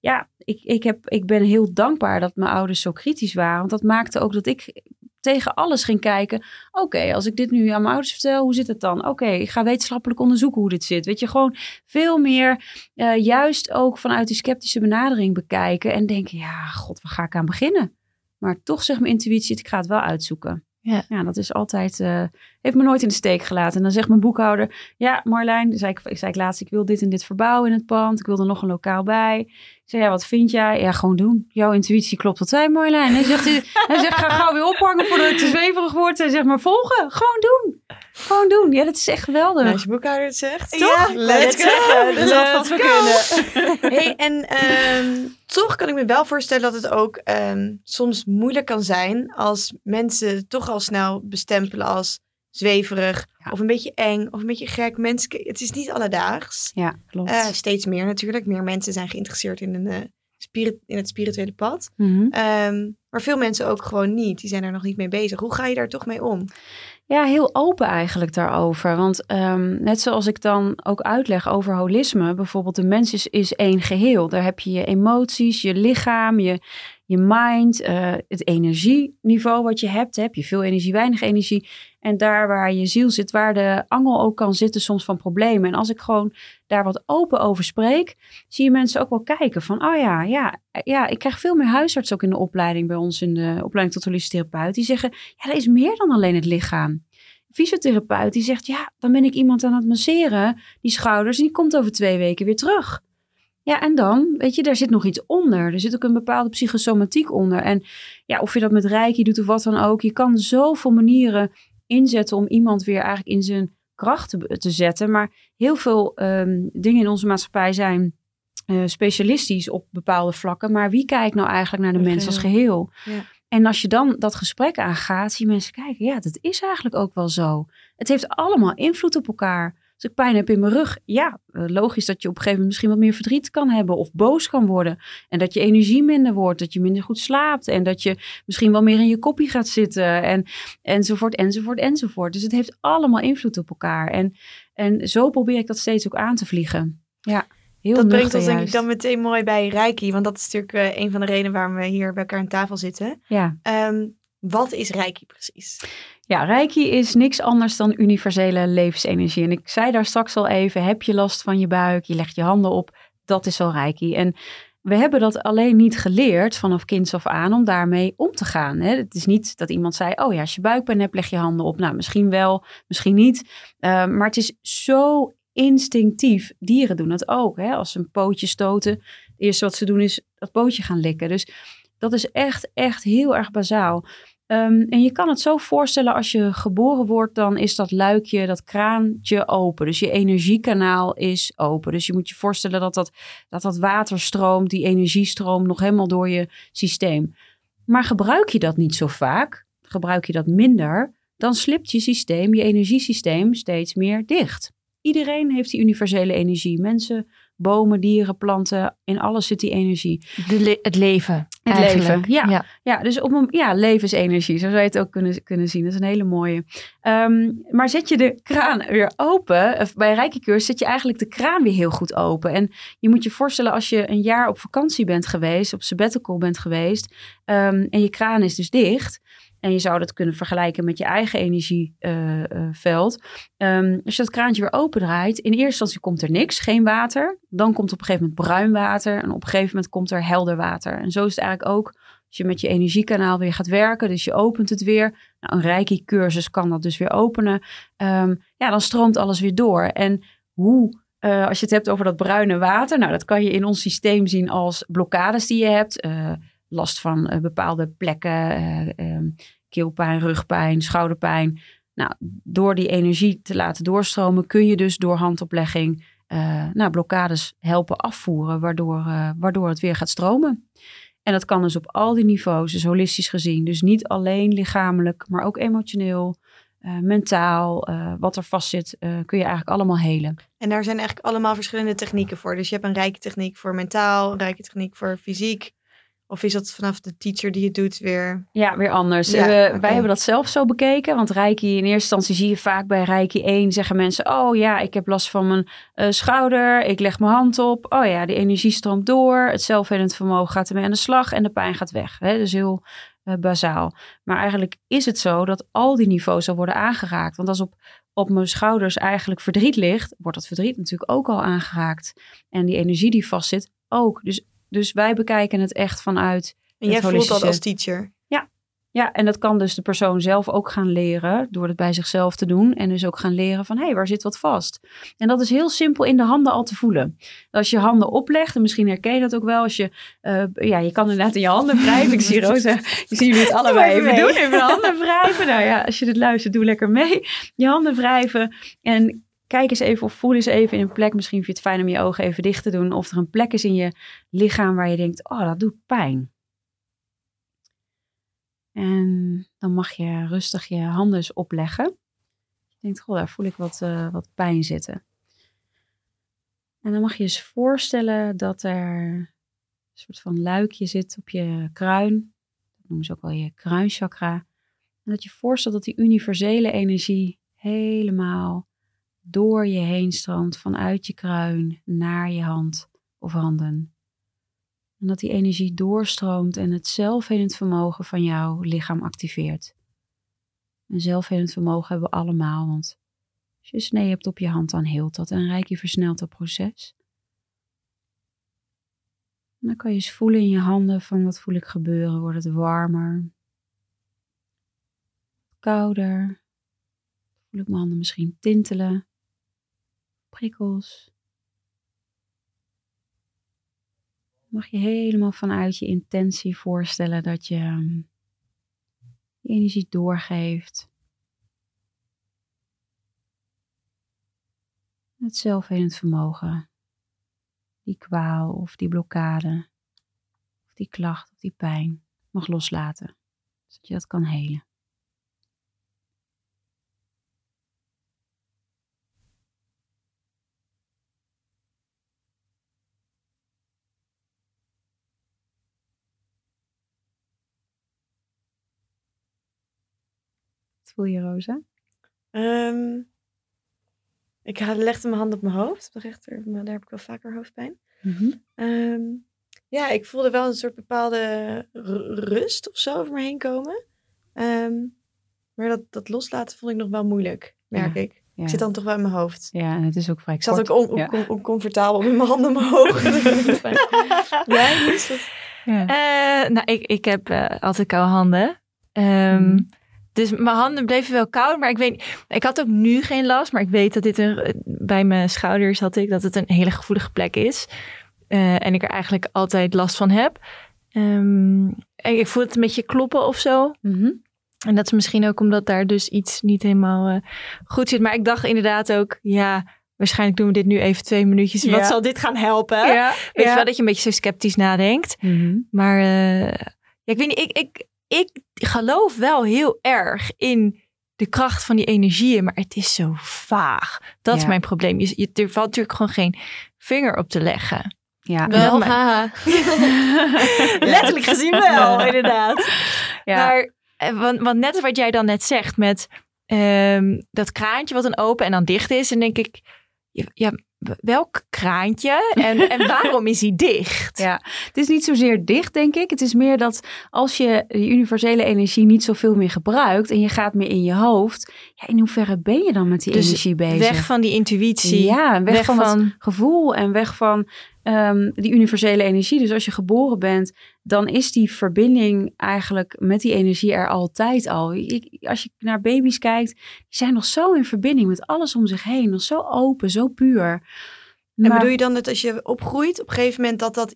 ja, ik, ik, heb, ik ben heel dankbaar dat mijn ouders zo kritisch waren. Want dat maakte ook dat ik tegen alles ging kijken. Oké, als ik dit nu aan mijn ouders vertel, hoe zit het dan? Oké, ik ga wetenschappelijk onderzoeken hoe dit zit. Weet je, gewoon veel meer eh, juist ook vanuit die sceptische benadering bekijken. En denken, ja, god, waar ga ik aan beginnen? Maar toch zegt mijn intuïtie, ik ga het wel uitzoeken. Ja. ja, dat is altijd, eh, heeft me nooit in de steek gelaten. En dan zegt mijn boekhouder, ja Marlijn, zei ik, zei ik laatst, ik wil dit en dit verbouwen in het pand. Ik wil er nog een lokaal bij. Ik zei, ja, wat vind jij? Ja, gewoon doen. Jouw intuïtie klopt altijd, Marlijn. Hij zegt, zegt, ga gauw weer ophangen voordat het te zweverig wordt. Hij zegt, maar volgen, gewoon doen. Gewoon doen. Ja, dat is echt geweldig. Nou, als je boekhouder het zegt, Ja, toch? let's go. Dat is wat we kunnen. Hey, en ehm, toch kan ik me wel voorstellen dat het ook ehm, soms moeilijk kan zijn als mensen toch al snel bestempelen als zweverig Ja. of een beetje eng of een beetje gek. Mensen, het is niet alledaags. Ja, klopt. Eh, steeds meer natuurlijk. Meer mensen zijn geïnteresseerd in, een, eh, spirit, in het spirituele pad. Mhm. Ehm, maar veel mensen ook gewoon niet. Die zijn er nog niet mee bezig. Hoe ga je daar toch mee om? Ja, heel open eigenlijk daarover. Want ehm, net zoals ik dan ook uitleg over holisme, bijvoorbeeld de mens is, is één geheel. Daar heb je je emoties, je lichaam, je, je mind, eh, het energieniveau wat je hebt. Heb je veel energie, weinig energie. En daar waar je ziel zit, waar de angel ook kan zitten soms van problemen. En als ik gewoon daar wat open over spreek, zie je mensen ook wel kijken van, oh ja, ja, ja, ik krijg veel meer huisarts ook in de opleiding bij ons in de opleiding tot holistisch therapeut. Die zeggen, ja, er is meer dan alleen het lichaam. Fysiotherapeut die zegt, ja, dan ben ik iemand aan het masseren, die schouders, en die komt over twee weken weer terug. Ja, en dan, weet je, daar zit nog iets onder. Er zit ook een bepaalde psychosomatiek onder. En ja, of je dat met reiki doet of wat dan ook, je kan zoveel manieren inzetten om iemand weer eigenlijk in zijn kracht te, te zetten. Maar heel veel ehm, dingen in onze maatschappij zijn eh, specialistisch op bepaalde vlakken. Maar wie kijkt nou eigenlijk naar de Een mens als geheel? Ja. En als je dan dat gesprek aangaat, zie je mensen kijken, ja, dat is eigenlijk ook wel zo. Het heeft allemaal invloed op elkaar. Als ik pijn heb in mijn rug, ja, eh, logisch dat je op een gegeven moment misschien wat meer verdriet kan hebben of boos kan worden. En dat je energie minder wordt, dat je minder goed slaapt en dat je misschien wel meer in je koppie gaat zitten en, enzovoort, enzovoort, enzovoort. Dus het heeft allemaal invloed op elkaar. En, en zo probeer ik dat steeds ook aan te vliegen. Ja, heel dat brengt ons denk ik dan meteen mooi bij Reiki. Want dat is natuurlijk eh, een van de redenen waarom we hier bij elkaar aan tafel zitten. Ja. Ehm, wat is Reiki precies? Ja, Reiki is niks anders dan universele levensenergie. En ik zei daar straks al even, heb je last van je buik, je legt je handen op, dat is al Reiki. En we hebben dat alleen niet geleerd vanaf kinds af aan om daarmee om te gaan. Hè? Het is niet dat iemand zei, oh ja, als je buikpijn hebt, leg je handen op. Nou, misschien wel, misschien niet. Uh, maar het is zo instinctief. Dieren doen dat ook. Hè? Als ze een pootje stoten, het eerste wat ze doen is dat pootje gaan likken. Dus dat is echt, echt heel erg bazaal. Um, en je kan het zo voorstellen, als je geboren wordt, dan is dat luikje, dat kraantje open. Dus je energiekanaal is open. Dus je moet je voorstellen dat dat, dat, dat water stroomt, die energie stroomt nog helemaal door je systeem. Maar gebruik je dat niet zo vaak, gebruik je dat minder, dan slipt je systeem, je energiesysteem, steeds meer dicht. Iedereen heeft die universele energie. Mensen, bomen, dieren, planten, in alles zit die energie. De le het leven. Het eigenlijk. leven, ja. ja. ja. dus op een, ja, levensenergie, zo zou je het ook kunnen, kunnen zien. Dat is een hele mooie. Um, maar zet je de kraan weer open, of bij Rijkenkeurs zet je eigenlijk de kraan weer heel goed open. En je moet je voorstellen als je een jaar op vakantie bent geweest, op sabbatical bent geweest, um, en je kraan is dus dicht, en je zou dat kunnen vergelijken met je eigen energieveld. Um, als je dat kraantje weer opendraait, in eerste instantie komt er niks, geen water. Dan komt op een gegeven moment bruin water. En op een gegeven moment komt er helder water. En zo is het eigenlijk ook als je met je energiekanaal weer gaat werken. Dus je opent het weer. Nou, een Reiki-cursus kan dat dus weer openen. Um, ja, dan stroomt alles weer door. En hoe uh, als je het hebt over dat bruine water, nou, dat kan je in ons systeem zien als blokkades die je hebt. Uh, last van uh, bepaalde plekken, um, keelpijn, rugpijn, schouderpijn. Nou, door die energie te laten doorstromen, kun je dus door handoplegging uh, nou, blokkades helpen afvoeren, waardoor, uh, waardoor het weer gaat stromen. En dat kan dus op al die niveaus, dus holistisch gezien. Dus niet alleen lichamelijk, maar ook emotioneel, uh, mentaal, wat er vast zit, kun je eigenlijk allemaal helen. En daar zijn eigenlijk allemaal verschillende technieken voor. Dus je hebt een rijke techniek voor mentaal, een rijke techniek voor fysiek. Of is dat vanaf de teacher die het doet weer? Ja, weer anders. Ja, we, okay. Wij hebben dat zelf zo bekeken. Want Reiki, in eerste instantie zie je vaak bij Reiki 1 zeggen mensen... oh ja, ik heb last van mijn uh, schouder, ik leg mijn hand op. Oh ja, die energie stroomt door, het zelfhelend vermogen gaat ermee aan de slag... en de pijn gaat weg. Hè? Dus heel uh, bazaal. Maar eigenlijk is het zo dat al die niveaus al worden aangeraakt. Want als op, op mijn schouders eigenlijk verdriet ligt... wordt dat verdriet natuurlijk ook al aangeraakt. En die energie die vastzit ook. Dus dus wij bekijken het echt vanuit. En jij voelt dat als teacher? Ja, Ja, en dat kan dus de persoon zelf ook gaan leren door het bij zichzelf te doen. En dus ook gaan leren van, hé, hey, waar zit wat vast? En dat is heel simpel in de handen al te voelen. Als je handen oplegt, en misschien herken je dat ook wel. Als je, uh, ja, je kan inderdaad in je handen wrijven. Ik zie Rosa, je ziet jullie het allebei even, even doen. Even handen wrijven. Nou ja, als je dit luistert, doe lekker mee. Je handen wrijven en kijk eens even of voel eens even in een plek. Misschien vind je het fijn om je ogen even dicht te doen. Of er een plek is in je lichaam waar je denkt, oh, dat doet pijn. En dan mag je rustig je handen eens opleggen. Je denkt, goh, daar voel ik wat, uh, wat pijn zitten. En dan mag je eens voorstellen dat er een soort van luikje zit op je kruin. Dat noemen ze ook wel je kruinchakra. En dat je voorstelt dat die universele energie helemaal door je heen stroomt vanuit je kruin naar je hand of handen. En dat die energie doorstroomt en het zelfhelend vermogen van jouw lichaam activeert. En zelfhelend vermogen hebben we allemaal, want als je snee hebt op je hand, dan heelt dat en je versnelt dat proces. En dan kan je eens voelen in je handen van wat voel ik gebeuren. Wordt het warmer? Kouder? Voel ik mijn handen misschien tintelen? Mag je helemaal vanuit je intentie voorstellen dat je ehm, je energie doorgeeft. Het zelfhelend vermogen, die kwaal of die blokkade, of die klacht of die pijn mag loslaten, zodat je dat kan helen. Voel je, Rosa? Um, ik legde mijn hand op mijn hoofd, op de rechter, maar daar heb ik wel vaker hoofdpijn. Mm ja, ik voelde wel een soort bepaalde rust of zo over me heen komen. Um, maar dat, dat loslaten vond ik nog wel moeilijk, merk ik. Ik zit dan toch wel in mijn hoofd. Ja, en het is ook vrij Ik zat ook oncomfortabel met mijn handen omhoog. Jij, ja, uh, nou, ik, ik heb uh, altijd koude handen. Um, mm. Dus mijn handen bleven wel koud, maar ik weet, ik had ook nu geen last, maar ik weet dat dit een, bij mijn schouders had ik dat het een hele gevoelige plek is. Uh, en ik er eigenlijk altijd last van heb. Um, en ik voel het een beetje kloppen of zo. Mm En dat is misschien ook omdat daar dus iets niet helemaal uh, goed zit. Maar ik dacht inderdaad ook, ja, waarschijnlijk doen we dit nu even twee minuutjes. Ja. Wat zal dit gaan helpen? Ja. Weet je wel dat je een beetje zo sceptisch nadenkt. Mm -hmm. Maar uh, ja, ik weet niet, ik, ik, ik geloof wel heel erg in de kracht van die energieën, maar het is zo vaag. Dat is mijn probleem. Je, je, er valt natuurlijk gewoon geen vinger op te leggen. Ja, wel. Maar... Letterlijk gezien wel, inderdaad. Ja. Maar, eh, want, want net wat jij dan net zegt met um, dat kraantje wat dan open en dan dicht is, en denk ik, ja, welk kraantje en, en waarom is hij dicht? Ja, het is niet zozeer dicht, denk ik. Het is meer dat als je die universele energie niet zoveel meer gebruikt en je gaat meer in je hoofd, ja, in hoeverre ben je dan met die dus energie bezig? Weg van die intuïtie. Ja, weg, weg van, van gevoel en weg van um, die universele energie. Dus als je geboren bent, dan is die verbinding eigenlijk met die energie er altijd al. als je naar baby's kijkt, die zijn nog zo in verbinding met alles om zich heen. Nog zo open, zo puur. Maar, en bedoel je dan dat als je opgroeit, op een gegeven moment dat dat...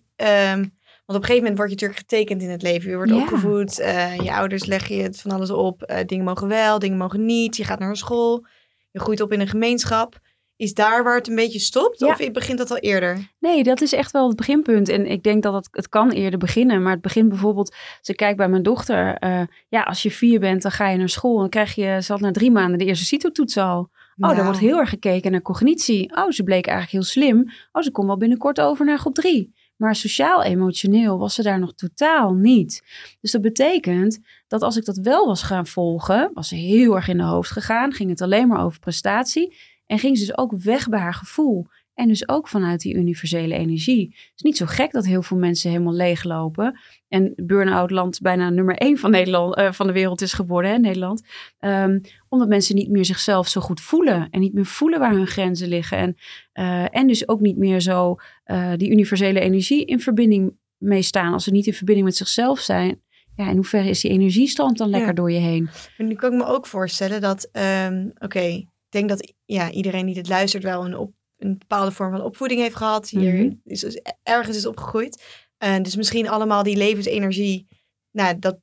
Um, want op een gegeven moment word je natuurlijk getekend in het leven. Je wordt opgevoed, uh, je ouders leggen je het van alles op. Uh, dingen mogen wel, dingen mogen niet. Je gaat naar een school. Je groeit op in een gemeenschap. Is daar waar het een beetje stopt? Of begint dat al eerder? Nee, dat is echt wel het beginpunt. En ik denk dat het, het kan eerder beginnen. Maar het begint bijvoorbeeld, als ik kijk bij mijn dochter. Uh, ja, als je vier bent, dan ga je naar school. En dan krijg je, ze had na drie maanden de eerste CITO-toets al. Oh, nou. daar wordt heel erg gekeken naar cognitie. Oh, ze bleek eigenlijk heel slim. Oh, ze komt wel binnenkort over naar groep drie. Maar sociaal-emotioneel was ze daar nog totaal niet. Dus dat betekent dat als ik dat wel was gaan volgen, was ze heel erg in de hoofd gegaan. Ging het alleen maar over prestatie. En ging ze dus ook weg bij haar gevoel. En dus ook vanuit die universele energie. Het is niet zo gek dat heel veel mensen helemaal leeglopen. En burn-out land bijna nummer één van, Nederland, uh, van de wereld is geworden, hè, Nederland. Um, omdat mensen niet meer zichzelf zo goed voelen. En niet meer voelen waar hun grenzen liggen. En, uh, en dus ook niet meer zo uh, die universele energie in verbinding mee staan. Als ze niet in verbinding met zichzelf zijn, ja, in hoeverre is die energie stroomt dan lekker Ja. door je heen? En nu kan ik me ook voorstellen dat, ehm, oké, denk dat ja, iedereen die dit luistert wel een, op, een bepaalde vorm van opvoeding heeft gehad. Hier Mhm. is, dus ergens is opgegroeid. Eh, dus misschien allemaal die levensenergie, nou, dat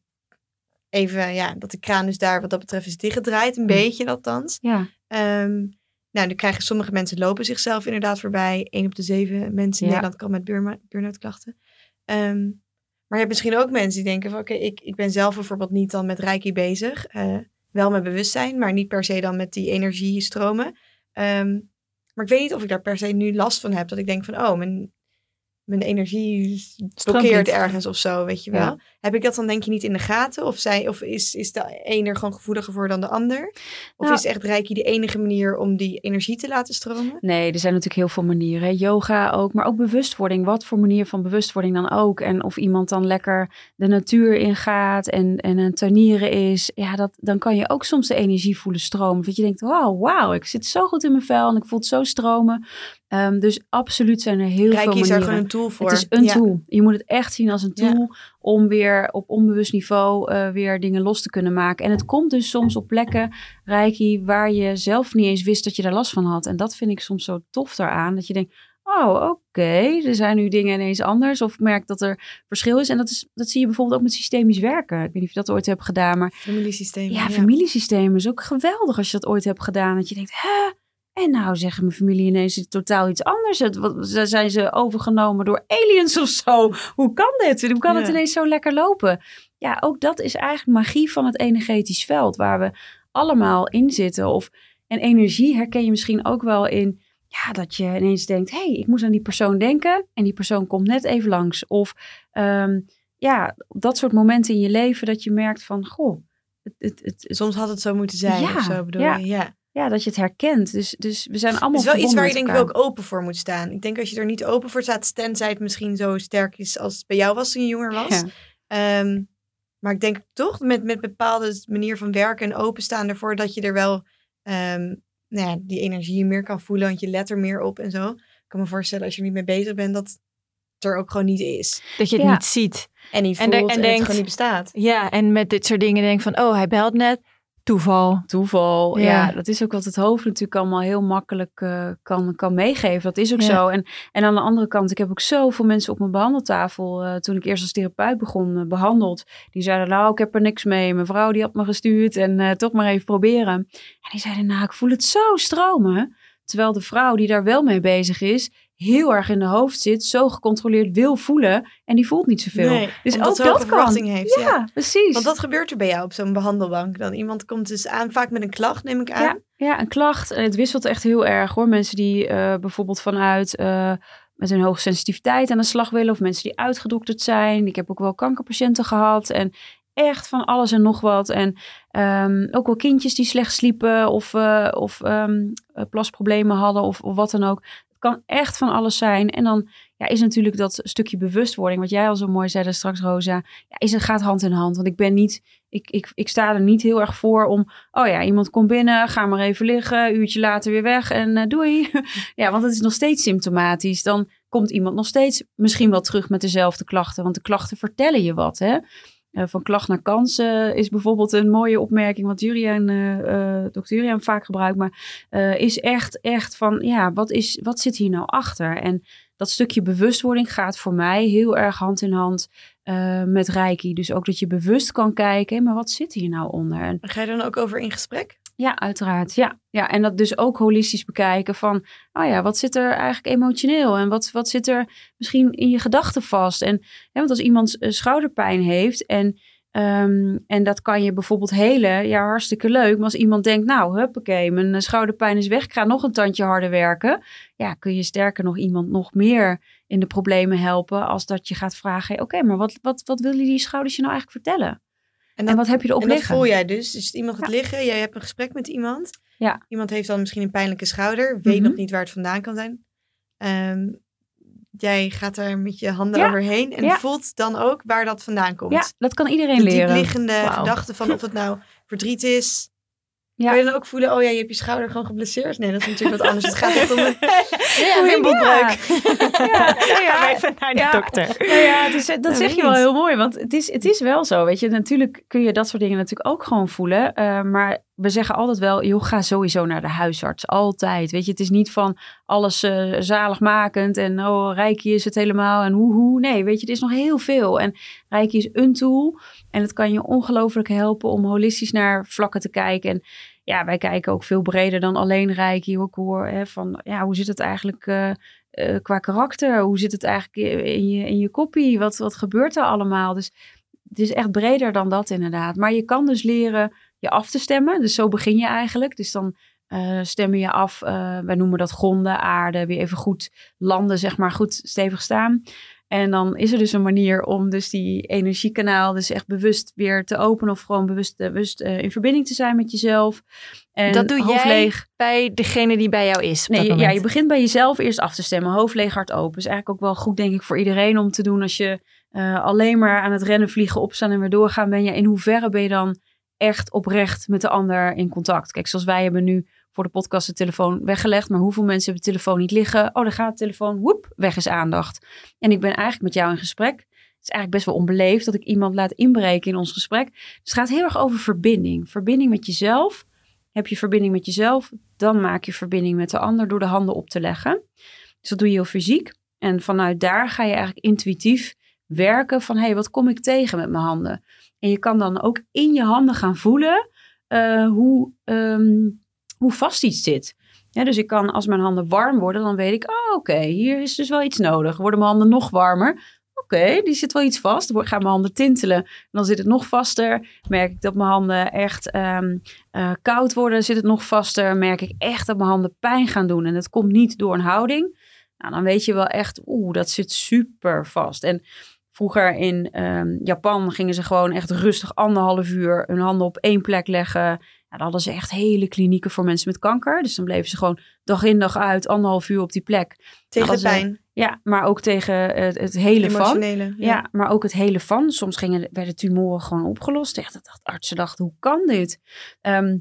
even, ja, dat de kraan dus daar wat dat betreft is dichtgedraaid. Een Mhm. beetje althans. Ja, Ehm, nou, dan krijgen sommige mensen lopen zichzelf inderdaad voorbij. Eén op de zeven mensen in Ja. Nederland kan met burn- burn-out klachten. Ehm, maar je hebt misschien ook mensen die denken van... oké, ik, ik ben zelf bijvoorbeeld niet dan met reiki bezig. eh, wel met bewustzijn, maar niet per se dan met die energiestromen. Ehm, maar ik weet niet of ik daar per se nu last van heb. Dat ik denk van, oh, mijn, mijn energie blokkeert ergens of zo, weet je wel. Ja. Heb ik dat dan denk je niet in de gaten? Of, zij, of is, is de een er gewoon gevoeliger voor dan de ander? Of Nou- is echt reiki de enige manier om die energie te laten stromen? Nee, er zijn natuurlijk heel veel manieren. hè. Yoga ook, maar ook bewustwording. Wat voor manier van bewustwording dan ook. En of iemand dan lekker de natuur ingaat en, en een tuinieren is. Ja, dat, dan kan je ook soms de energie voelen stromen. Dat je denkt, wow, wauw, ik zit zo goed in mijn vel en ik voel het zo stromen. Ehm, dus absoluut zijn er heel veel Reiki is manieren. daar gewoon een tool voor. Het is een Ja. tool. Je moet het echt zien als een Ja. Om weer op onbewust niveau eh, weer dingen los te kunnen maken. En het komt dus soms op plekken, Reiki, waar je zelf niet eens wist dat je daar last van had. En dat vind ik soms zo tof daaraan. Dat je denkt, oh oké, er zijn nu dingen ineens anders. Of merk dat er verschil is. En dat, is, dat zie je bijvoorbeeld ook met systemisch werken. Ik weet niet of je dat ooit hebt gedaan, maar Familiesysteem. ja, familiesystemen is ook geweldig als je dat ooit hebt gedaan. Dat je denkt, hè? En nou zeggen mijn familie ineens totaal iets anders. Het- wat- Zijn ze overgenomen door aliens of zo? Hoe kan dit? Hoe kan het ineens zo lekker lopen? Ja, ook dat is eigenlijk magie van het energetisch veld. Waar we allemaal in zitten. Of, en energie herken je misschien ook wel in... Ja, dat je ineens denkt, hé, hey, ik moest aan die persoon denken. En die persoon komt net even langs. Of ehm, ja, dat soort momenten in je leven dat je merkt van... Goh, het, het, het, het- Soms had het zo moeten zijn Ja, of zo, bedoel ja. je? Ja. Ja, dat je het herkent. Dus, dus we zijn allemaal Het is wel iets waar je denk ik ook open voor moet staan. Ik denk als je er niet open voor staat, tenzij het misschien zo sterk is als het bij jou was toen je jonger was. Ehm, maar ik denk toch met, met bepaalde manier van werken en openstaan ervoor dat je er wel ehm, nou ja, die energie meer kan voelen. Want je let er meer op en zo. Ik kan me voorstellen als je er niet mee bezig bent dat het er ook gewoon niet is. Dat je het Ja. niet ziet. En niet En voelt de- en, en het denkt- gewoon niet bestaat. Ja, en met dit soort dingen denk van, oh, hij belt net. Toeval. Toeval, ja. Ja. dat is ook wat het hoofd natuurlijk allemaal heel makkelijk eh, kan, kan meegeven. Dat is ook Ja. zo. En, en aan de andere kant, ik heb ook zoveel mensen op mijn behandeltafel, eh, toen ik eerst als therapeut begon, eh, behandeld. Die zeiden, nou, ik heb er niks mee. Mijn vrouw die had me gestuurd en toch maar even proberen. En die zeiden, nou, ik voel het zo stromen. Terwijl de vrouw die daar wel mee bezig is, heel erg in de hoofd zit, zo gecontroleerd wil voelen en die voelt niet zoveel. Nee, dus ook dat kan. heeft. Ja, ja. precies. Want wat gebeurt er bij jou op zo'n behandelbank? Dan iemand komt dus aan, vaak met een klacht, neem ik aan. Ja, ja, een klacht. En het wisselt echt heel erg hoor. Mensen die eh, bijvoorbeeld vanuit eh, met een hoge sensitiviteit aan de slag willen. Of mensen die uitgedokterd zijn. Ik heb ook wel kankerpatiënten gehad. En echt van alles en nog wat. En ehm, ook wel kindjes die slecht sliepen. Of, eh, of ehm, eh, plasproblemen hadden. Of, of wat dan ook. Kan echt van alles zijn. En dan ja, is natuurlijk dat stukje bewustwording. Wat jij al zo mooi zei straks Rosa. Ja, is, het gaat hand in hand. Want ik ben niet... Ik, ik, ik sta er niet heel erg voor om oh ja, iemand komt binnen, ga maar even liggen, uurtje later weer weg en eh, doei. ja, want het is nog steeds symptomatisch. Dan komt iemand nog steeds misschien wel terug met dezelfde klachten, want de klachten vertellen je wat. Hè? Eh, van klacht naar kans eh, is bijvoorbeeld een mooie opmerking, wat Juriaan, eh eh dokter Juriaan vaak gebruikt, maar is echt, echt van, ja, wat, is, wat zit hier nou achter? En dat stukje bewustwording gaat voor mij heel erg hand in hand met Reiki. Dus ook dat je bewust kan kijken, maar wat zit hier nou onder? En Ga je dan ook over in gesprek? Ja, uiteraard. Ja. ja, en dat dus ook holistisch bekijken van, oh ja, wat zit er eigenlijk emotioneel en wat, wat zit er misschien in je gedachten vast? En want als iemand eh, schouderpijn heeft en, ehm, en dat kan je bijvoorbeeld helen, ja, hartstikke leuk. Maar als iemand denkt, nou, huppakee, mijn eh, schouderpijn is weg, ik ga nog een tandje harder werken. Ja, kun je sterker nog iemand nog meer in de problemen helpen als dat je gaat vragen, oké, maar wat, wat, wat wil je die schouders je nou eigenlijk vertellen? En, En wat heb je erop en dat liggen? voel jij dus. Dus iemand gaat Ja. liggen, jij hebt een gesprek met iemand. Ja. Iemand heeft dan misschien een pijnlijke schouder, weet Mhm. nog niet waar het vandaan kan zijn. Ehm, jij gaat er met je handen Ja. overheen en Ja. voelt dan ook waar dat vandaan komt. Ja, dat kan iedereen de leren. diepliggende Wauw. gedachte van of het nou verdriet is, Ja. Kan je dan ook voelen, oh ja, je hebt je schouder gewoon geblesseerd? Nee, dat is natuurlijk wat anders. Het gaat echt om een Ja, beenbotbreuk. Ja, ja, Ga even naar de Ja. dokter. Nou ja, het is, dat Nou, zeg je wel heel mooi. Want het is, het is wel zo, weet je. Natuurlijk kun je dat soort dingen natuurlijk ook gewoon voelen. eh, maar we zeggen altijd wel, joh, ga sowieso naar de huisarts. Altijd, weet je. Het is niet van alles eh, zaligmakend en oh, Reiki is het helemaal en hoe Nee, weet je, er is nog heel veel. En Reiki is een tool en het kan je ongelooflijk helpen om holistisch naar vlakken te kijken. En ja, wij kijken ook veel breder dan alleen Reiki. Ook hoor, hè, van, ja, hoe zit het eigenlijk... eh, eh, qua karakter? Hoe zit het eigenlijk in je, in je koppie? Wat, wat gebeurt er allemaal? Dus het is echt breder dan dat inderdaad. Maar je kan dus leren je af te stemmen. Dus zo begin je eigenlijk. Dus dan eh stem je je af. eh, wij noemen dat gronden, aarde. Weer even goed landen, zeg maar, goed stevig staan. En dan is er dus een manier om dus die energiekanaal dus echt bewust weer te openen. Of gewoon bewust, bewust eh, in verbinding te zijn met jezelf. En Dat doe jij leeg. bij degene die bij jou is. Nee, je- ja, je begint bij jezelf eerst af te stemmen. Hoofd leeg, hart open. Is eigenlijk ook wel goed, denk ik, voor iedereen om te doen. Als je alleen maar aan het rennen, vliegen, opstaan en weer doorgaan ben. Ja, in hoeverre ben je dan echt oprecht met de ander in contact? Kijk, zoals wij hebben nu voor de podcast de telefoon weggelegd. Maar hoeveel mensen hebben de telefoon niet liggen? Oh, daar gaat de telefoon. Woep, weg is aandacht. En ik ben eigenlijk met jou in gesprek. Het is eigenlijk best wel onbeleefd dat ik iemand laat inbreken in ons gesprek. Dus het gaat heel erg over verbinding. Verbinding met jezelf. Heb je verbinding met jezelf, dan maak je verbinding met de ander door de handen op te leggen. Dus dat doe je heel fysiek. En vanuit daar ga je eigenlijk intuïtief werken van, hé, hey, wat kom ik tegen met mijn handen? En je kan dan ook in je handen gaan voelen eh, hoe, ehm, hoe vast iets zit. Dus ik kan, als mijn handen warm worden, dan weet ik, oh, oké, hier is dus wel iets nodig. Worden mijn handen nog warmer? Oké, die zit wel iets vast. Dan gaan mijn handen tintelen. En dan zit het nog vaster. Merk ik dat mijn handen echt ehm, eh, koud worden, zit het nog vaster. Merk ik echt dat mijn handen pijn gaan doen. En het komt niet door een houding. Nou, dan weet je wel echt, oeh, dat zit super vast. En vroeger in ehm, Japan gingen ze gewoon echt rustig anderhalf uur hun handen op één plek leggen. Ja, dan hadden ze echt hele klinieken voor mensen met kanker. Dus dan bleven ze gewoon dag in dag uit anderhalf uur op die plek. Tegen de eh, pijn. Ja, maar ook tegen het, het hele van. Emotionele. Ja. maar ook het hele van. Soms gingen, werden tumoren gewoon opgelost. Echt, dat dacht, artsen dachten, hoe kan dit? Ehm,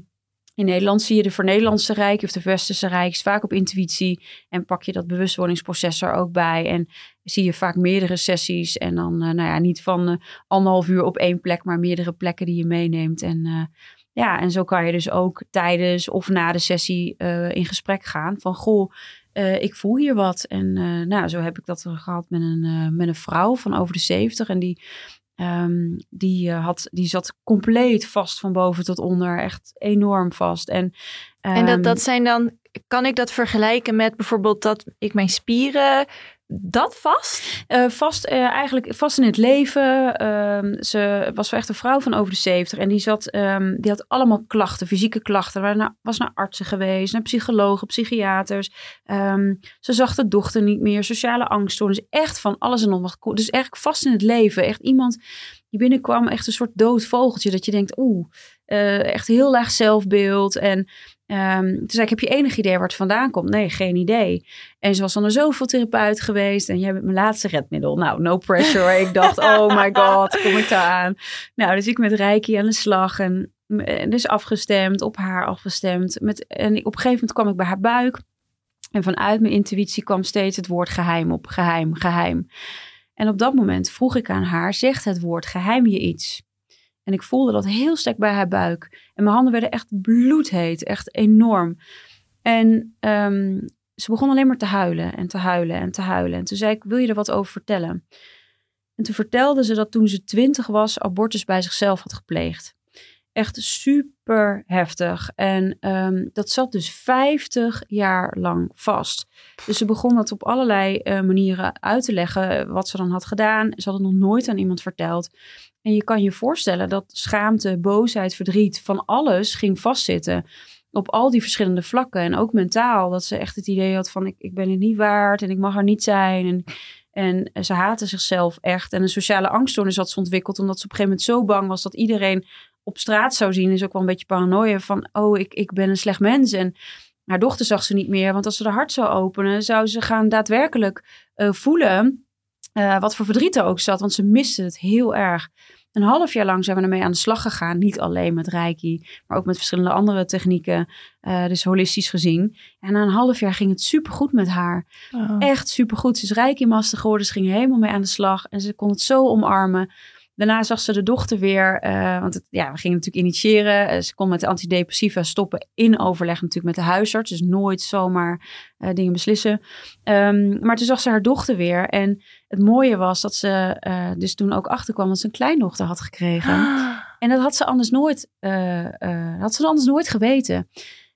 in Nederland zie je de Nederlandse Rijk of de Westerse Rijk vaak op intuïtie. En pak je dat bewustwordingsproces er ook bij. En zie je vaak meerdere sessies. En dan, eh, nou ja, niet van eh, anderhalf uur op één plek, maar meerdere plekken die je meeneemt. En eh, ja, en zo kan je dus ook tijdens of na de sessie in gesprek gaan. Van, goh, ik voel hier wat. En nou, zo heb ik dat gehad met een, met een vrouw van over de 70. En die, ehm, die, eh, had, die zat compleet vast van boven tot onder. Echt enorm vast. En, En dat, ehm, dat zijn dan, kan ik dat vergelijken met bijvoorbeeld dat ik mijn spieren, dat vast? Eh, vast, eh, eigenlijk vast in het leven. Ehm, ze was echt een vrouw van over de 70. En die, zat, ehm, die had allemaal klachten, fysieke klachten. Waar naar, was naar artsen geweest, naar psychologen, psychiaters. Ehm, ze zag de dochter niet meer, sociale angststoornis. Echt van alles en nog wat. Dus eigenlijk vast in het leven. Echt iemand die binnenkwam, echt een soort dood vogeltje. Dat je denkt, oeh, eh, echt heel laag zelfbeeld. En ehm, toen zei ik, heb je enig idee waar het vandaan komt? Nee, geen idee. En ze was dan naar zoveel therapeut geweest. En jij bent mijn laatste redmiddel. Nou, no pressure. ik dacht, oh my god, kom ik daar aan? Nou, dus ik met Reiki aan de slag. En, en dus afgestemd, op haar afgestemd. Met, en op een gegeven moment kwam ik bij haar buik. En vanuit mijn intuïtie kwam steeds het woord geheim op. Geheim, geheim. En op dat moment vroeg ik aan haar, zegt het woord geheim je iets? En ik voelde dat heel sterk bij haar buik. En mijn handen werden echt bloedheet, echt enorm. En ehm, ze begon alleen maar te huilen en te huilen en te huilen. En toen zei ik, wil je er wat over vertellen? En toen vertelde ze dat toen ze twintig was, abortus bij zichzelf had gepleegd. Echt super heftig. En ehm, dat zat dus 50 jaar lang vast. Dus ze begon dat op allerlei eh, manieren uit te leggen, wat ze dan had gedaan. Ze had het nog nooit aan iemand verteld. En je kan je voorstellen dat schaamte, boosheid, verdriet, van alles ging vastzitten. Op al die verschillende vlakken. En ook mentaal. Dat ze echt het idee had van ik, ik ben het niet waard en ik mag er niet zijn. En, en ze haatte zichzelf echt. En een sociale angststoornis had ze ontwikkeld. Omdat ze op een gegeven moment zo bang was dat iedereen op straat zou zien. Is ook wel een beetje paranoia van oh ik, ik ben een slecht mens. En haar dochter zag ze niet meer. Want als ze haar hart zou openen zou ze gaan daadwerkelijk eh, voelen Eh, wat voor verdriet er ook zat, want ze miste het heel erg. Een half jaar lang zijn we ermee aan de slag gegaan. Niet alleen met Reiki, maar ook met verschillende andere technieken. eh, dus holistisch gezien. En na een half jaar ging het supergoed met haar. Oh. Echt supergoed. Ze is Reiki-master geworden. Ze ging helemaal mee aan de slag. En ze kon het zo omarmen. Daarna zag ze de dochter weer. eh, want het, ja, we gingen natuurlijk initiëren. Eh, ze kon met de antidepressiva stoppen in overleg natuurlijk met de huisarts. Dus nooit zomaar dingen beslissen. Ehm, maar toen zag ze haar dochter weer. En het mooie was dat ze eh, dus toen ook achterkwam dat ze een kleindochter had gekregen. En dat had ze anders nooit, eh, eh, had ze anders nooit geweten.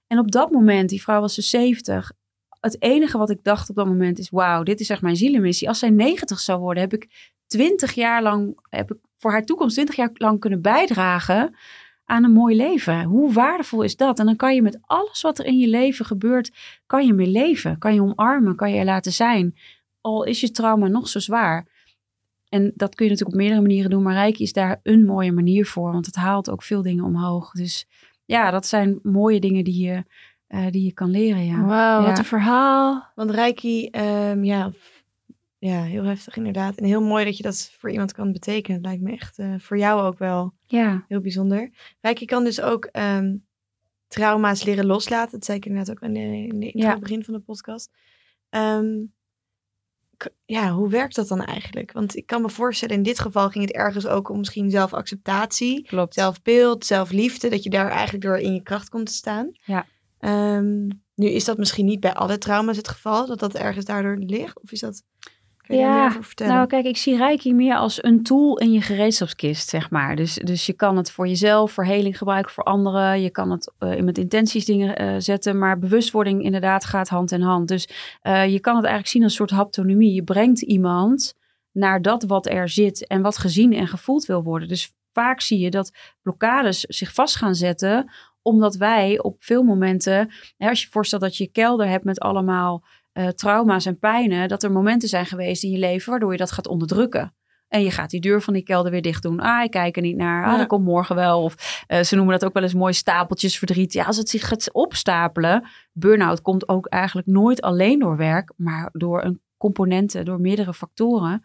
En op dat moment, die vrouw was dus 70. Het enige wat ik dacht op dat moment is: wauw, dit is echt mijn zielenmissie. Als zij 90 zou worden, heb ik 20 jaar lang, heb ik voor haar toekomst 20 jaar lang kunnen bijdragen aan een mooi leven. Hoe waardevol is dat? En dan kan je met alles wat er in je leven gebeurt, kan je mee leven. Kan je omarmen, kan je er laten zijn. Al is je trauma nog zo zwaar. En dat kun je natuurlijk op meerdere manieren doen. Maar Reiki is daar een mooie manier voor. Want het haalt ook veel dingen omhoog. Dus ja, dat zijn mooie dingen die je, eh, die je kan leren. Ja. Wauw, Ja. wat een verhaal. Want Reiki, ehm, ja, ja, heel heftig inderdaad. En heel mooi dat je dat voor iemand kan betekenen. Het lijkt me echt eh, voor jou ook wel ja. heel bijzonder. Reiki kan dus ook ehm, trauma's leren loslaten. Dat zei ik inderdaad ook in de, in de Ja. begin van de podcast. Ehm, ja, hoe werkt dat dan eigenlijk? Want ik kan me voorstellen, in dit geval ging het ergens ook om misschien zelfacceptatie, Klopt. zelfbeeld, zelfliefde. Dat je daar eigenlijk door in je kracht komt te staan. Ja. Ehm, nu is dat misschien niet bij alle trauma's het geval, dat dat ergens daardoor ligt. Of is dat... Je Ja, meer over vertellen? Nou, kijk, ik zie Reiki meer als een tool in je gereedschapskist, zeg maar. Dus, dus je kan het voor jezelf, voor heling gebruiken, voor anderen. Je kan het eh, met intenties dingen eh, zetten. Maar bewustwording inderdaad gaat hand in hand. Dus eh, je kan het eigenlijk zien als een soort haptonomie. Je brengt iemand naar dat wat er zit en wat gezien en gevoeld wil worden. Dus vaak zie je dat blokkades zich vast gaan zetten omdat wij op veel momenten, hè, als je voorstelt dat je je kelder hebt met allemaal eh, trauma's en pijnen, dat er momenten zijn geweest in je leven waardoor je dat gaat onderdrukken. En je gaat die deur van die kelder weer dicht doen. Ah, ik kijk er niet naar. Ah, dat komt morgen wel. Of eh, ze noemen dat ook wel eens mooi stapeltjes verdriet. Ja, als het zich gaat opstapelen. Burn-out komt ook eigenlijk nooit alleen door werk, maar door een componenten, door meerdere factoren.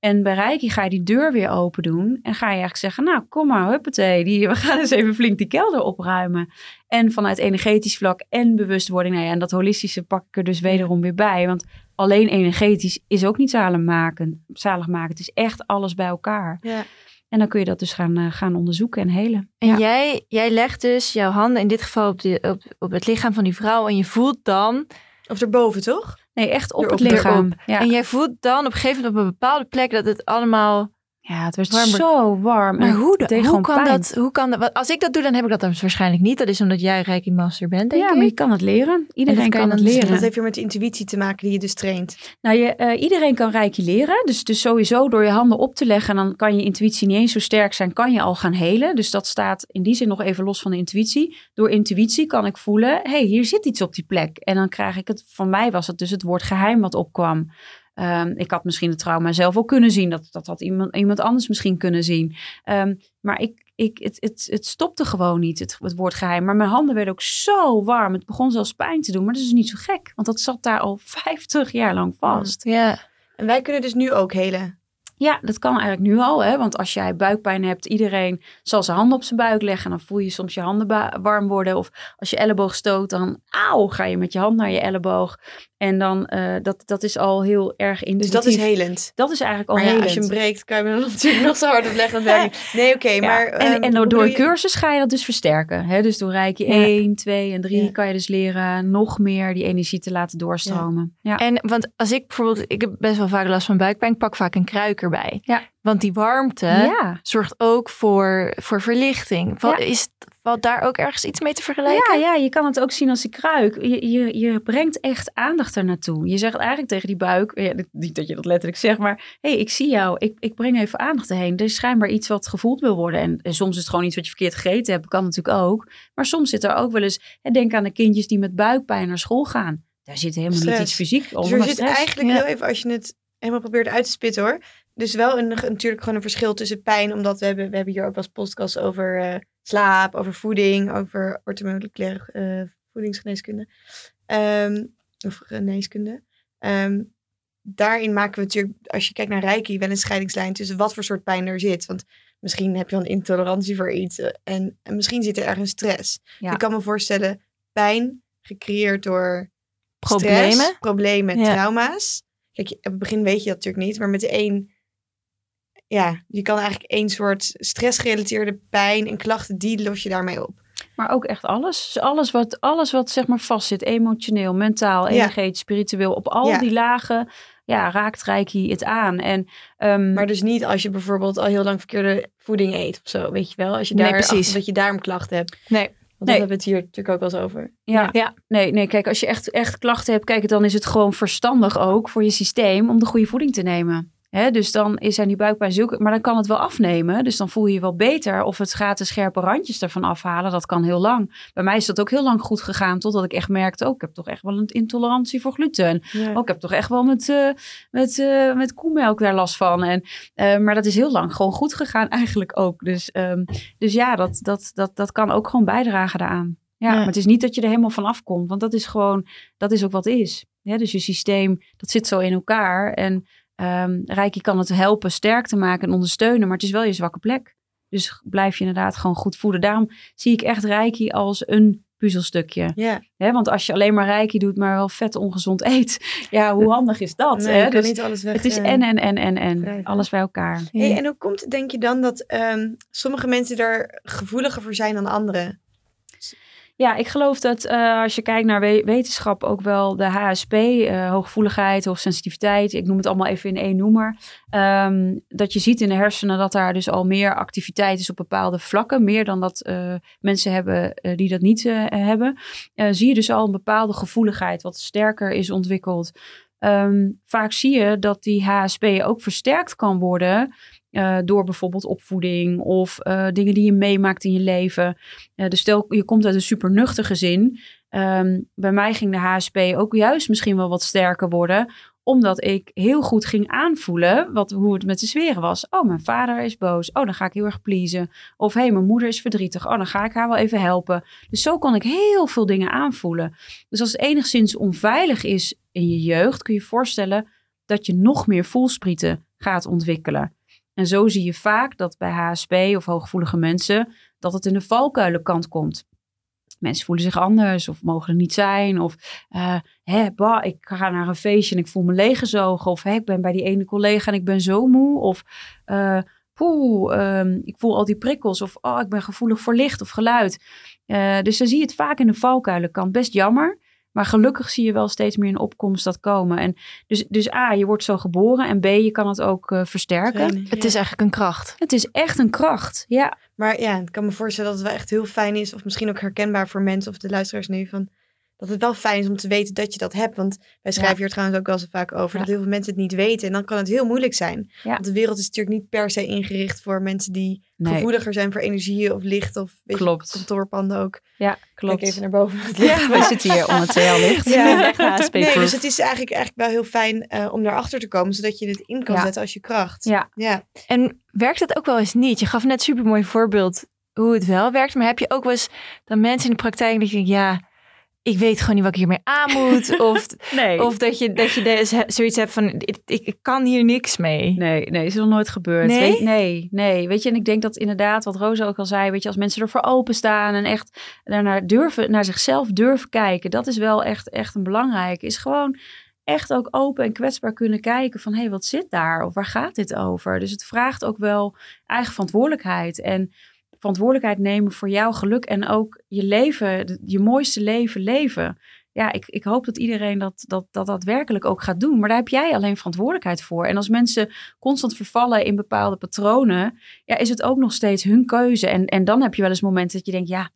En bij Reiki ga je die deur weer open doen. En ga je eigenlijk zeggen, nou kom maar, huppatee. Die, we gaan eens even flink die kelder opruimen. En vanuit energetisch vlak en bewustwording. Nou ja, en dat holistische pak ik er dus wederom weer bij. Want alleen energetisch is ook niet zaligmakend. zaligmakend. Het is echt alles bij elkaar. ja. En dan kun je dat dus gaan, eh, gaan onderzoeken en helen. En Ja. jij, jij legt dus jouw handen in dit geval op, de, op, op het lichaam van die vrouw. En je voelt dan. Of erboven, toch? Nee, echt op Erop, het lichaam. Ja. En jij voelt dan op een gegeven moment op een bepaalde plek dat het allemaal. Ja, het werd Warm. zo warm. Maar hoe, de- hoe kan pijn. dat? Hoe kan dat? Als ik dat doe, dan heb ik dat dan waarschijnlijk niet. Dat is omdat jij Reiki Master bent, denk Ja, ik. maar je kan het leren. Iedereen kan het leren. Dat heeft weer met de intuïtie te maken die je dus traint. Nou, je, eh, iedereen kan reiki leren. Dus, dus sowieso door je handen op te leggen, dan kan je intuïtie niet eens zo sterk zijn, kan je al gaan helen. Dus dat staat in die zin nog even los van de intuïtie. Door intuïtie kan ik voelen, hé, hey, hier zit iets op die plek. En dan krijg ik het, van mij was het dus het woord geheim wat opkwam. Ehm, ik had misschien het trauma zelf ook kunnen zien. Dat, dat had iemand, iemand anders misschien kunnen zien. Ehm, maar ik, ik, het, het, het stopte gewoon niet, het, het woord geheim. Maar mijn handen werden ook zo warm. Het begon zelfs pijn te doen. Maar dat is dus niet zo gek. Want dat zat daar al 50 jaar lang vast. Ja. En wij kunnen dus nu ook helen. Ja, dat kan eigenlijk nu al. Hè? Want als jij buikpijn hebt, iedereen zal zijn handen op zijn buik leggen. En dan voel je soms je handen warm worden. Of als je elleboog stoot, dan auw, ga je met je hand naar je elleboog. En dan, eh, dat, dat is al heel erg Dus intuïtief. dat is helend. Dat is eigenlijk al Maar ja, helend. als je hem breekt, kan je hem natuurlijk nog zo hard opleggen. Niet. Nee, oké, Ja, maar... en, ehm, en door, door je- cursus ga je dat dus versterken. Hè? Dus door Reiki Ja. 1, 2 en 3 Ja. kan je dus leren nog meer die energie te laten doorstromen. Ja. En want als ik bijvoorbeeld, ik heb best wel vaak last van buikpijn, ik pak vaak een kruik erbij. Ja. Want die warmte ja. zorgt ook voor, voor verlichting. Val- Ja. Is, valt daar ook ergens iets mee te vergelijken? Ja, ja, je kan het ook zien als die kruik. Je, je, je brengt echt aandacht er naartoe. Je zegt eigenlijk tegen die buik, ja, niet dat je dat letterlijk zegt, maar hé, hey, ik zie jou, ik, ik breng even aandacht erheen. Er is schijnbaar iets wat gevoeld wil worden. En, en soms is het gewoon iets wat je verkeerd gegeten hebt, kan natuurlijk ook. Maar soms zit er ook wel eens, hè, denk aan de kindjes die met buikpijn naar school gaan. Daar zit helemaal Stress. niet iets fysiek onder. Dus er zit stress. eigenlijk Ja. heel even, als je het helemaal probeert uit te spitten hoor. Dus wel een, natuurlijk gewoon een verschil tussen pijn, omdat we hebben, we hebben hier ook wel eens podcasts over eh, slaap, over voeding, over orthomoleculaire eh, voedingsgeneeskunde. Ehm, of geneeskunde. Ehm, daarin maken we natuurlijk, als je kijkt naar Reiki, wel een scheidingslijn tussen wat voor soort pijn er zit. Want misschien heb je dan intolerantie voor iets eh, en, en misschien zit er ergens stress. Ja. Ik kan me voorstellen, pijn gecreëerd door Problemen? stress, problemen, Ja. trauma's. Kijk, op het begin weet je dat natuurlijk niet, maar met de een, ja, je kan eigenlijk één soort stressgerelateerde pijn en klachten, die los je daarmee op. Maar ook echt alles. Dus alles wat, alles wat zeg maar vastzit, emotioneel, mentaal, Ja. energetisch, spiritueel, op al Ja. die lagen, ja, raakt Reiki het aan. En, ehm, Maar dus niet als je bijvoorbeeld al heel lang verkeerde voeding eet of zo, weet je wel. Als je Nee, daar precies. achter dat je daarom klachten hebt. Nee. Want Nee. hebben we het hier natuurlijk ook wel eens over. ja, Ja. Nee, nee, kijk, als je echt, echt klachten hebt, kijk, dan is het gewoon verstandig ook voor je systeem om de goede voeding te nemen. Dus dan is er die buikpijn zulke, maar dan kan het wel afnemen. Dus dan voel je je wel beter. Of het gaat de scherpe randjes ervan afhalen. Dat kan heel lang. Bij mij is dat ook heel lang goed gegaan. Totdat ik echt merkte, oh, ik heb toch echt wel een intolerantie voor gluten. Ja. Oh, ik heb toch echt wel met, eh, met, eh, met koemelk daar last van. En, eh, maar dat is heel lang gewoon goed gegaan eigenlijk ook. Dus, ehm, dus ja, dat, dat, dat, dat kan ook gewoon bijdragen daaraan. Ja, Ja. maar het is niet dat je er helemaal van afkomt. Want dat is gewoon, dat is ook wat is. Ja, dus je systeem, dat zit zo in elkaar. En ehm Reiki kan het helpen sterk te maken en ondersteunen. Maar het is wel je zwakke plek. Dus blijf je inderdaad gewoon goed voeden. Daarom zie ik echt Reiki als een puzzelstukje. Ja, want als je alleen maar reiki doet, maar wel vet ongezond eet. Ja, hoe handig is dat? nee, hè? Dus niet alles weg. het is eh, en, en, en, en, en. Alles bij elkaar. Hey, en hoe komt het, denk je dan, dat ehm, sommige mensen er gevoeliger voor zijn dan anderen? Ja, ik geloof dat eh, als je kijkt naar we- wetenschap ook wel de HSP, eh, hooggevoeligheid, hoogsensitiviteit, ik noem het allemaal even in één noemer, ehm, dat je ziet in de hersenen dat daar dus al meer activiteit is op bepaalde vlakken, meer dan dat eh, mensen hebben die dat niet hebben. Zie je dus al een bepaalde gevoeligheid wat sterker is ontwikkeld. Ehm, vaak zie je dat die HSP ook versterkt kan worden eh, door bijvoorbeeld opvoeding of eh, dingen die je meemaakt in je leven. Eh, dus stel, je komt uit een super nuchter gezin. Ehm, bij mij ging de HSP ook juist misschien wel wat sterker worden. Omdat ik heel goed ging aanvoelen wat, hoe het met de sferen was. Oh, mijn vader is boos. Oh, dan ga ik heel erg pleasen. Of hé, hey, mijn moeder is verdrietig. Oh, dan ga ik haar wel even helpen. Dus zo kon ik heel veel dingen aanvoelen. Dus als het enigszins onveilig is in je jeugd, kun je je voorstellen dat je nog meer voelsprieten gaat ontwikkelen. En zo zie je vaak dat bij HSP of hooggevoelige mensen dat het in de valkuilenkant komt. Mensen voelen zich anders of mogen er niet zijn. Of eh, hè, ik ga naar een feestje en ik voel me leeggezogen. Of hè, ik ben bij die ene collega en ik ben zo moe. Of eh, poeh, ehm, ik voel al die prikkels. Of oh, ik ben gevoelig voor licht of geluid. Eh, dus dan zie je het vaak in de valkuilenkant. Best jammer. Maar gelukkig zie je wel steeds meer een opkomst dat komen. En dus, dus A, je wordt zo geboren. En B, je kan het ook eh, versterken. Het ja. is eigenlijk een kracht. Het is echt een kracht. Ja, Maar ja, ik kan me voorstellen dat het wel echt heel fijn is, of misschien ook herkenbaar voor mensen of de luisteraars nu, van, dat het wel fijn is om te weten dat je dat hebt. Want wij schrijven hier trouwens ook wel zo vaak over, Ja. dat heel veel mensen het niet weten. En dan kan het heel moeilijk zijn. Ja. Want de wereld is natuurlijk niet per se ingericht voor mensen die Nee. gevoeliger zijn voor energie of licht of weet je, Klopt. kantoorpanden ook. ja klopt. Kijk even naar boven. Ja, wij zitten hier onder TL-licht. Ja. Echt HSP-proof. Nee, dus het is eigenlijk, eigenlijk wel heel fijn eh, om daarachter te komen, zodat je het in kan Ja. zetten als je kracht. Ja. ja. En werkt het ook wel eens niet? Je gaf net een supermooi voorbeeld hoe het wel werkt. Maar heb je ook wel eens dat mensen in de praktijk die denken, ja, ik weet gewoon niet wat ik hiermee aan moet. of, Nee. of dat je, dat je dus zoiets hebt van, ik, ik, ik kan hier niks mee. Nee, nee, is nog nooit gebeurd. Nee? Weet- nee, nee. Weet je, en ik denk dat inderdaad, wat Rosa ook al zei, weet je, als mensen ervoor openstaan en echt daarnaar durven, naar zichzelf durven kijken, dat is wel echt, echt een belangrijke. Is gewoon echt ook open en kwetsbaar kunnen kijken van, hé, hey, wat zit daar? Of waar gaat dit over? Dus het vraagt ook wel eigen verantwoordelijkheid en verantwoordelijkheid nemen voor jouw geluk en ook je leven, je mooiste leven leven. Ja, ik, ik hoop dat iedereen dat, dat, dat daadwerkelijk ook gaat doen. Maar daar heb jij alleen verantwoordelijkheid voor. En als mensen constant vervallen in bepaalde patronen, ja, is het ook nog steeds hun keuze. En, en dan heb je wel eens momenten dat je denkt, ja,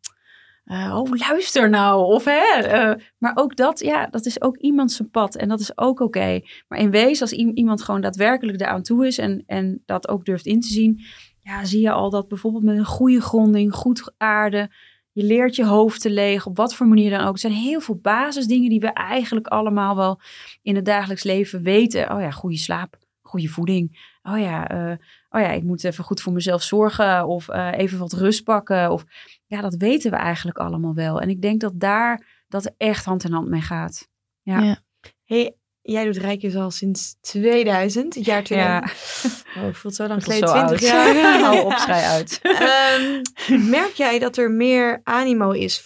eh, oh, luister nou. Of hè. eh, maar ook dat, ja, dat is ook iemand zijn pad. En dat is ook oké. Maar in wezen, als iemand gewoon daadwerkelijk eraan toe is en, en dat ook durft in te zien, ja, zie je al dat bijvoorbeeld met een goede gronding, goed aarde, je leert je hoofd te leeg, op wat voor manier dan ook. Er zijn heel veel basisdingen die we eigenlijk allemaal wel in het dagelijks leven weten. Oh ja, goede slaap, goede voeding. Oh ja, eh, oh ja, ik moet even goed voor mezelf zorgen of eh, even wat rust pakken. Of ja, dat weten we eigenlijk allemaal wel. En ik denk dat daar dat echt hand in hand mee gaat. Ja. Ja. Hey, jij doet Rijkjes al sinds 2000, het jaar 2000. Oh, ik voel het zo lang geleden, zo 20 oud. jaar. Hou op, schrijf uit. Ehm, merk jij dat er meer animo is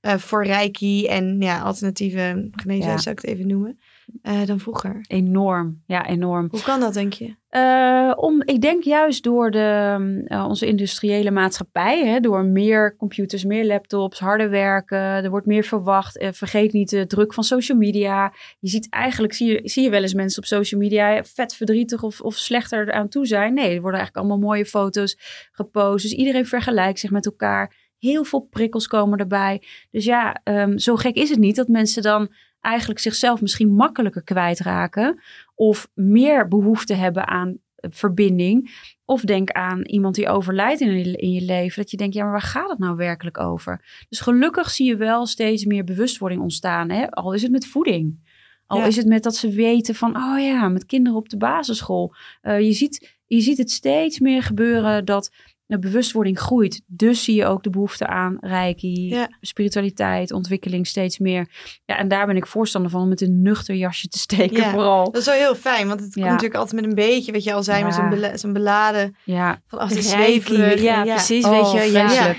eh, voor Reiki en ja, alternatieve Ja. zou ik het even noemen, eh, dan vroeger? Enorm. Ja, enorm. Hoe kan dat, denk je? Eh, om, ik denk juist door de, eh, onze industriële maatschappij, hè, door meer computers, meer laptops, harder werken, er wordt meer verwacht. Vergeet niet de druk van social media. Je ziet eigenlijk, zie je, zie je wel eens mensen op social media vet verdrietig of, of slechter aan toe zijn. Nee, er worden eigenlijk allemaal mooie foto's gepost. Dus iedereen vergelijkt zich met elkaar. Heel veel prikkels komen erbij. Dus ja, ehm, zo gek is het niet dat mensen dan eigenlijk zichzelf misschien makkelijker kwijtraken of meer behoefte hebben aan eh, verbinding. Of denk aan iemand die overlijdt in je, in je leven. Dat je denkt, ja, maar waar gaat het nou werkelijk over? Dus gelukkig zie je wel steeds meer bewustwording ontstaan. Hè? Al is het met voeding. Al Ja. is het met dat ze weten van, oh ja, met kinderen op de basisschool. Eh, je, ziet, je ziet het steeds meer gebeuren dat de bewustwording groeit. Dus zie je ook de behoefte aan reiki, Ja. spiritualiteit, ontwikkeling steeds meer. Ja, en daar ben ik voorstander van om met een nuchter jasje te steken Ja. vooral. Dat is wel heel fijn, want het Ja. komt natuurlijk altijd met een beetje, wat je al zei, met zo'n bela- beladen Ja, van Reiki, zweverig. ja, precies. Oh, weet je,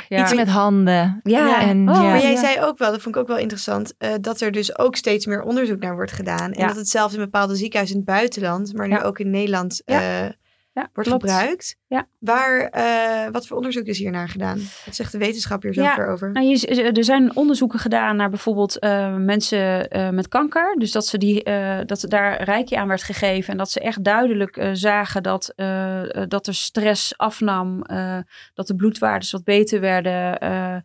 ja, iets met handen. ja. En, Oh, ja. Maar jij ja. zei ook wel, dat vond ik ook wel interessant, eh, dat er dus ook steeds meer onderzoek naar wordt gedaan. En Ja. dat het zelfs in bepaalde ziekenhuizen in het buitenland, maar nu Ja. ook in Nederland, Ja. Ja, wordt klopt. gebruikt. Ja. Waar, eh, wat voor onderzoek is hier naar gedaan? Wat zegt de wetenschap hier zo Ja, over? Nou, je, er zijn onderzoeken gedaan naar bijvoorbeeld eh, mensen eh, met kanker. Dus dat, ze die, dat daar reiki aan werd gegeven. En dat ze echt duidelijk zagen dat, dat er stress afnam. dat de bloedwaardes wat beter werden.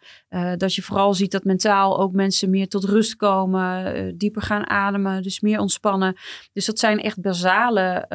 dat je vooral ziet dat mentaal ook mensen meer tot rust komen. dieper gaan ademen. Dus meer ontspannen. Dus dat zijn echt basale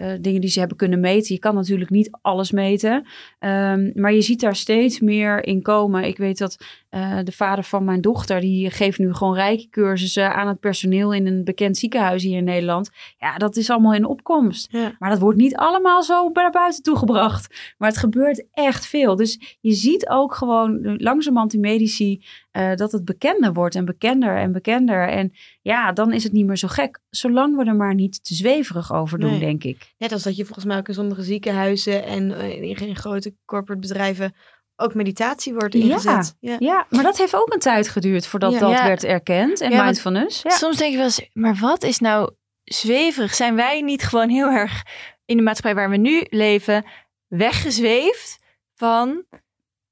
eh, dingen die ze hebben kunnen meten. Je kan natuurlijk niet alles meten. Ehm, maar je ziet daar steeds meer in komen. Ik weet dat eh, de vader van mijn dochter, die geeft nu gewoon rijke cursussen aan het personeel in een bekend ziekenhuis hier in Nederland. Ja, dat is allemaal in opkomst. Ja. Maar dat wordt niet allemaal zo naar buiten toe gebracht. Maar het gebeurt echt veel. Dus je ziet ook gewoon eh, langzamerhand in medici eh, dat het bekender wordt en bekender en bekender. En ja, dan is het niet meer zo gek. Zolang we er maar niet te zweverig over doen, Nee. denk ik. Net als dat je volgens mij ook in sommige ziekenhuizen en eh, in, in grote corporate bedrijven ook meditatie wordt ingezet. Ja. Ja, maar dat heeft ook een tijd geduurd voordat Ja. dat Ja. werd erkend. En mindfulness. Ja. Soms denk je wel eens, maar wat is nou zweverig? Zijn wij niet gewoon heel erg in de maatschappij waar we nu leven weggezweefd van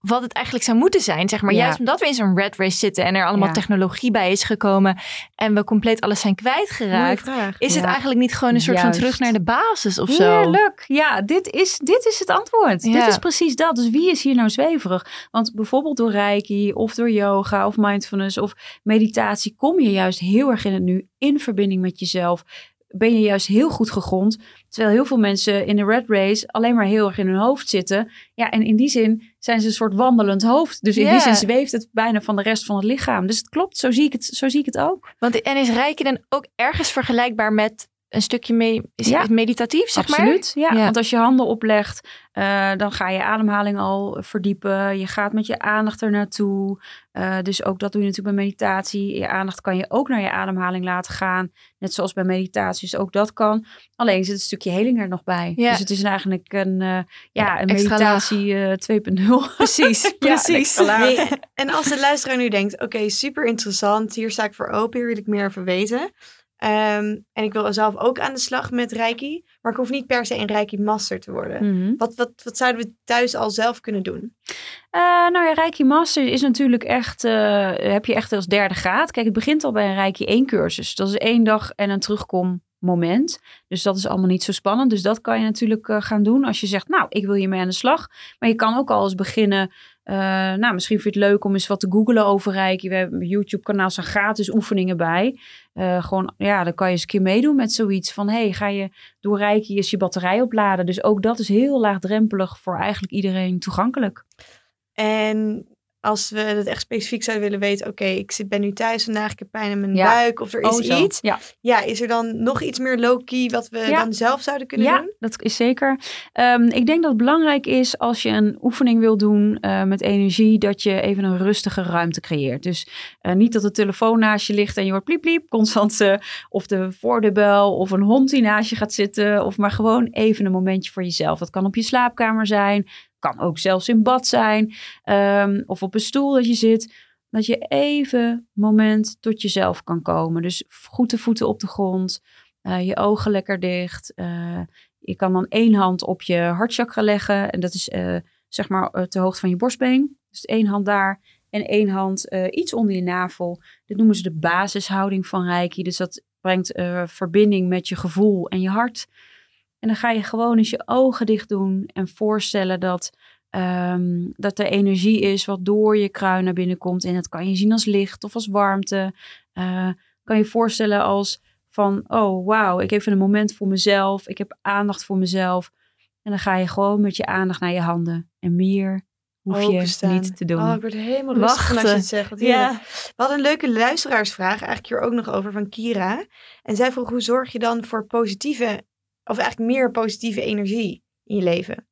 wat het eigenlijk zou moeten zijn, zeg maar. Ja. Juist omdat we in zo'n red race zitten en er allemaal Ja. technologie bij is gekomen en we compleet alles zijn kwijtgeraakt. Is het eigenlijk niet gewoon een soort Juist. van terug naar de basis of zo? Heerlijk. Ja, dit is, dit is het antwoord. Dit is precies dat. Dus wie is hier nou zweverig? Want bijvoorbeeld door reiki of door yoga of mindfulness of meditatie kom je juist heel erg in het nu, in verbinding met jezelf. Ben je juist heel goed gegrond. Terwijl heel veel mensen in de red race alleen maar heel erg in hun hoofd zitten. Ja, en in die zin zijn ze een soort wandelend hoofd. Dus in die zin zweeft het bijna van de rest van het lichaam. Dus het klopt, zo zie ik het, zo zie ik het ook. Want en is Reiki dan ook ergens vergelijkbaar met een stukje me is Ja. het meditatief, zeg maar? Absoluut, ja. Ja. Want als je handen oplegt, eh, dan ga je ademhaling al verdiepen. Je gaat met je aandacht er naartoe. Eh, dus ook dat doe je natuurlijk bij meditatie. Je aandacht kan je ook naar je ademhaling laten gaan. Net zoals bij meditatie, dus ook dat kan. Alleen zit een stukje heling er nog bij. Ja. Dus het is eigenlijk een, eh, ja, een meditatie eh 2.0. Precies, precies. Nee, en als de luisteraar nu denkt, oké, super interessant, hier sta ik voor open, hier wil ik meer over weten. Ehm, en ik wil zelf ook aan de slag met Reiki, maar ik hoef niet per se een Reiki master te worden. Mhm. Wat, wat, wat zouden we thuis al zelf kunnen doen? Eh, nou ja, Reiki Master is natuurlijk echt, eh, heb je echt als derde graad. Kijk, het begint al bij een Reiki 1 cursus. Dat is één dag en een terugkommoment. Dus dat is allemaal niet zo spannend. Dus dat kan je natuurlijk eh, gaan doen als je zegt, nou, ik wil hiermee aan de slag. Maar je kan ook al eens beginnen, eh, nou, misschien vind je het leuk om eens wat te googlen over Reiki. We hebben YouTube-kanaal, staan gratis oefeningen bij. Eh, gewoon, ja, dan kan je eens een keer meedoen met zoiets van, hey, ga je door Reiki eens je batterij opladen. Dus ook dat is heel laagdrempelig voor eigenlijk iedereen toegankelijk. En als we het echt specifiek zouden willen weten, oké, ik zit, ben nu thuis vandaag, ik heb pijn in mijn Ja. buik of er is Oh, iets. Ja. Ja, is er dan nog iets meer low-key wat we Ja. dan zelf zouden kunnen ja, doen? dat is zeker. Ehm, ik denk dat het belangrijk is als je een oefening wil doen eh, met energie, dat je even een rustige ruimte creëert. Dus eh, niet dat de telefoon naast je ligt en je hoort pliep pliep, constant eh, of de voordeurbel of een hond die naast je gaat zitten. Of maar gewoon even een momentje voor jezelf. Dat kan op je slaapkamer zijn, kan ook zelfs in bad zijn ehm, of op een stoel dat je zit. Dat je even moment tot jezelf kan komen. Dus goed de voeten op de grond, eh, je ogen lekker dicht. eh, je kan dan één hand op je hartchakra leggen. En dat is eh, zeg maar ter hoogte van je borstbeen. Dus één hand daar en één hand iets onder je navel. Dit noemen ze de basishouding van Reiki. Dus dat brengt verbinding met je gevoel en je hart. En dan ga je gewoon eens je ogen dicht doen en voorstellen dat, ehm, dat er energie is wat door je kruin naar binnen komt. En dat kan je zien als licht of als warmte. Eh, kan je voorstellen als van, oh wauw, ik heb even een moment voor mezelf. Ik heb aandacht voor mezelf. En dan ga je gewoon met je aandacht naar je handen. En meer hoef je Openstaan. niet te doen. Oh, ik word helemaal rustig als je het zegt. Wat heerlijk. We hadden een leuke luisteraarsvraag, eigenlijk hier ook nog over van Kira. En zij vroeg, hoe zorg je dan voor positieve, of eigenlijk meer positieve energie in je leven?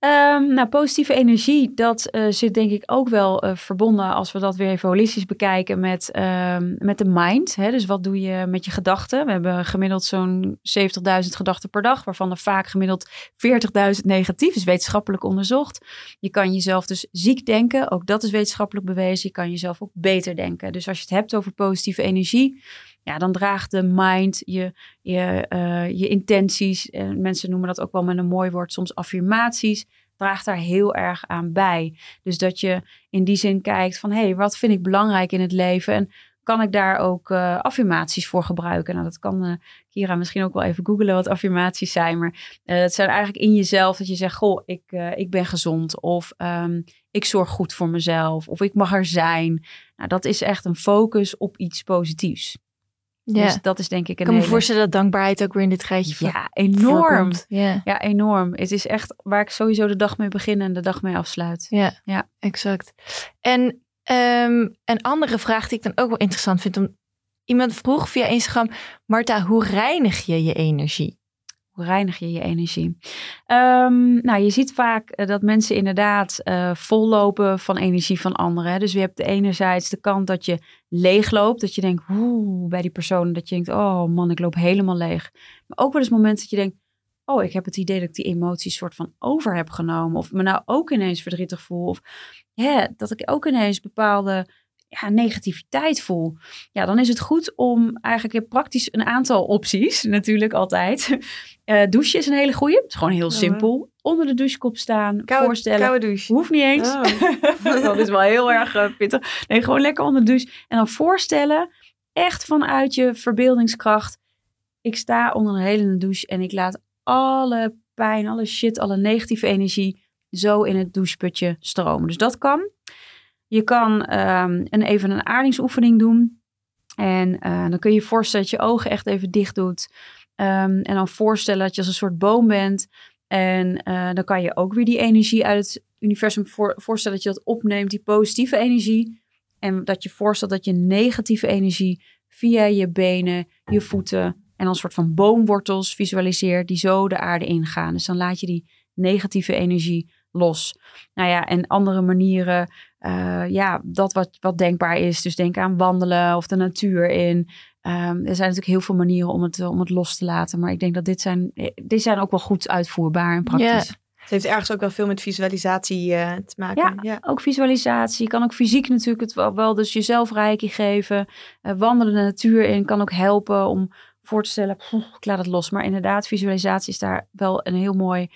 Ehm, nou, positieve energie, dat eh, zit denk ik ook wel eh, verbonden als we dat weer even holistisch bekijken met, ehm, met de mind. Hè? Dus wat doe je met je gedachten? We hebben gemiddeld zo'n 70.000 gedachten per dag, waarvan er vaak gemiddeld 40.000 negatief is wetenschappelijk onderzocht. Je kan jezelf dus ziek denken, ook dat is wetenschappelijk bewezen. Je kan jezelf ook beter denken. Dus als je het hebt over positieve energie, ja, dan draagt de mind je, je, eh, je intenties, eh, mensen noemen dat ook wel met een mooi woord, soms affirmaties, draagt daar heel erg aan bij. Dus dat je in die zin kijkt van, hé, hey, wat vind ik belangrijk in het leven? En kan ik daar ook eh, affirmaties voor gebruiken? Nou, dat kan Kira misschien ook wel even googlen wat affirmaties zijn. Maar het zijn eigenlijk in jezelf dat je zegt, goh, ik, ik ben gezond. Of ehm, ik zorg goed voor mezelf. Of ik mag er zijn. Nou, dat is echt een focus op iets positiefs. Ja. Dus dat is denk ik een ik kan me hele- voorstellen dat dankbaarheid ook weer in dit voor- Ja, enorm. Ja. Ja, enorm. Het is echt waar ik sowieso de dag mee begin en de dag mee afsluit. Ja, Ja. exact. En ehm, een andere vraag die ik dan ook wel interessant vind. Om, iemand vroeg via Instagram, Marta, hoe reinig je je energie? Hoe reinig je je energie? Ehm, nou, je ziet vaak eh, dat mensen inderdaad eh, vollopen van energie van anderen. hè. Dus je hebt enerzijds de kant dat je leeg loopt. Dat je denkt, oeh, bij die persoon. Dat je denkt, oh man, ik loop helemaal leeg. Maar ook wel eens momenten dat je denkt, oh, ik heb het idee dat ik die emoties soort van over heb genomen. Of me nou ook ineens verdrietig voel. Of hè, dat ik ook ineens bepaalde ja, negativiteit voel. Ja, dan is het goed om eigenlijk praktisch een aantal opties. Natuurlijk altijd. Eh douchen is een hele goeie. Het is gewoon heel simpel. Onder de douchekop staan. Koude, voorstellen. koude douche. Hoeft niet eens. Oh. dat is wel heel erg eh, pittig. Nee, gewoon lekker onder de douche. En dan voorstellen, echt vanuit je verbeeldingskracht. Ik sta onder een helende douche en ik laat alle pijn, alle shit, alle negatieve energie zo in het doucheputje stromen. Dus dat kan. Je kan ehm, een, even een aardingsoefening doen. En eh, dan kun je je voorstellen dat je ogen echt even dicht doet. Ehm, en dan voorstellen dat je als een soort boom bent. En eh, dan kan je ook weer die energie uit het universum voor, voorstellen dat je dat opneemt, die positieve energie. En dat je voorstelt dat je negatieve energie via je benen, je voeten en een soort van boomwortels visualiseert die zo de aarde ingaan. Dus dan laat je die negatieve energie los. Nou ja, en andere manieren, eh, ja, dat wat, wat denkbaar is. Dus denk aan wandelen of de natuur in. Ehm, er zijn natuurlijk heel veel manieren om het, eh, om het los te laten. Maar ik denk dat dit zijn, eh, dit zijn ook wel goed uitvoerbaar en praktisch. Het heeft ergens ook wel veel met visualisatie te maken. Ja. ja. Ook visualisatie. Je kan ook fysiek natuurlijk het wel, wel dus jezelf reiki geven. Wandelen de natuur in kan ook helpen om voor te stellen, "Poeh, ik laat het los. Maar inderdaad, visualisatie is daar wel een heel mooi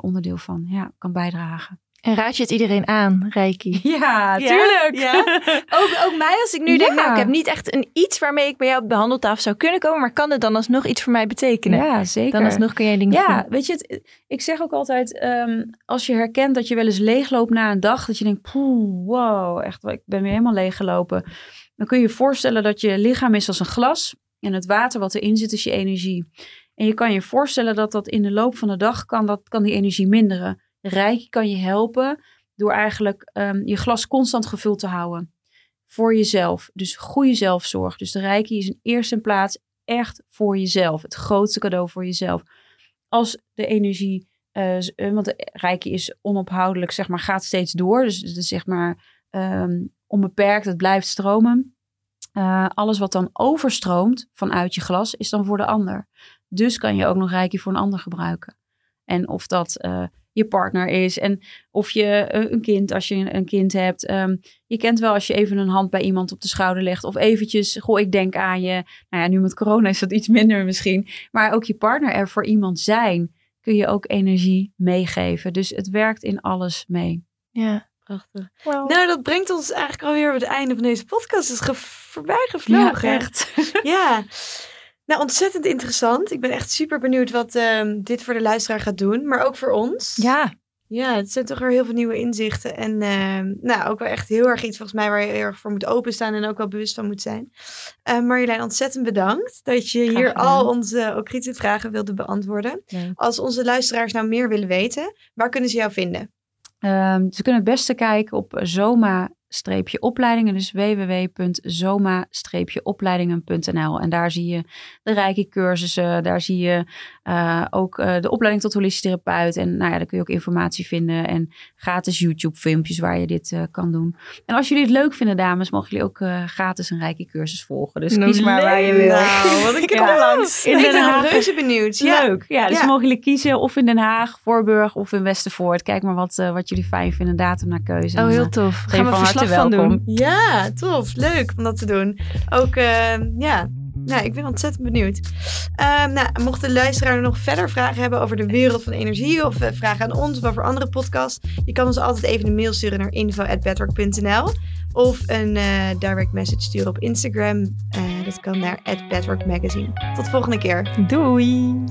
onderdeel van. Ja, kan bijdragen. En raad je het iedereen aan, Reiki? Ja, tuurlijk. Ja. Ook, ook mij als ik nu denk, nou, ik heb niet echt een iets waarmee ik bij jou op de handeltafel zou kunnen komen, maar kan het dan alsnog iets voor mij betekenen? ja, zeker. dan alsnog kun jij dingen Ja, doen. weet je, het, ik zeg ook altijd, ehm, als je herkent dat je wel eens leegloopt na een dag, dat je denkt, poeh, wow, echt, ik ben weer helemaal leeggelopen. Dan kun je je voorstellen dat je lichaam is als een glas en het water wat erin zit is je energie. En je kan je voorstellen dat dat in de loop van de dag kan, dat, kan die energie minderen. Reiki kan je helpen door eigenlijk ehm, je glas constant gevuld te houden. Voor jezelf. Dus goede zelfzorg. Dus de reiki is in eerste plaats echt voor jezelf. Het grootste cadeau voor jezelf. Als de energie, uh, want de reiki is onophoudelijk, zeg maar, gaat steeds door. Dus zeg maar ehm, onbeperkt, het blijft stromen. Uh, alles wat dan overstroomt vanuit je glas, is dan voor de ander. Dus kan je ook nog reiki voor een ander gebruiken. En of dat je partner is. En of je een kind, als je een kind hebt. Um, je kent wel als je even een hand bij iemand op de schouder legt. Of eventjes, goh, ik denk aan je. Nou ja, nu met corona is dat iets minder misschien. Maar ook je partner er voor iemand zijn. Kun je ook energie meegeven. Dus het werkt in alles mee. Ja. Prachtig. Wow. Nou, dat brengt ons eigenlijk alweer op het einde van deze podcast. Het is ge voorbij gevlogen. Ja, echt. ja. Nou, ontzettend interessant. Ik ben echt super benieuwd wat um, dit voor de luisteraar gaat doen, maar ook voor ons. Ja. Ja, het zijn toch weer heel veel nieuwe inzichten. En uh, nou, ook wel echt heel erg iets volgens mij waar je heel erg voor moet openstaan en ook wel bewust van moet zijn. Uh, Marjolein, ontzettend bedankt dat je hier al onze ook kritische vragen wilde beantwoorden. Ja. Als onze luisteraars nou meer willen weten, waar kunnen ze jou vinden? Um, ze kunnen het beste kijken op Zoma opleidingen, dus www.zoma-opleidingen.nl. En daar zie je de rijke cursussen, daar zie je uh, ook uh, de opleiding tot holistisch therapeut. En nou ja, daar kun je ook informatie vinden en gratis YouTube filmpjes waar je dit uh, kan doen. En als jullie het leuk vinden, dames, mogen jullie ook gratis een rijke cursus volgen. Dus kies maar waar je wil. Nou, wat ik ja. langs. In Den Haag. Ik ben reuze benieuwd. Ja. Leuk. Ja, dus ja. mogen jullie kiezen of in Den Haag, Voorburg of in Westervoort. Kijk maar wat, wat jullie fijn vinden, datum naar keuze. Oh, heel tof. Gaan we verslag van doen. Ja, tof. Leuk om dat te doen. Ook, uh, ja, nou, ik ben ontzettend benieuwd. Uh, nou, mocht de luisteraar nog verder vragen hebben over de wereld van energie of uh, vragen aan ons of over andere podcasts, je kan ons altijd even een mail sturen naar info@bedrock.nl of een uh, direct message sturen op Instagram. dat kan naar @bedrockmagazine. Tot de volgende keer. Doei.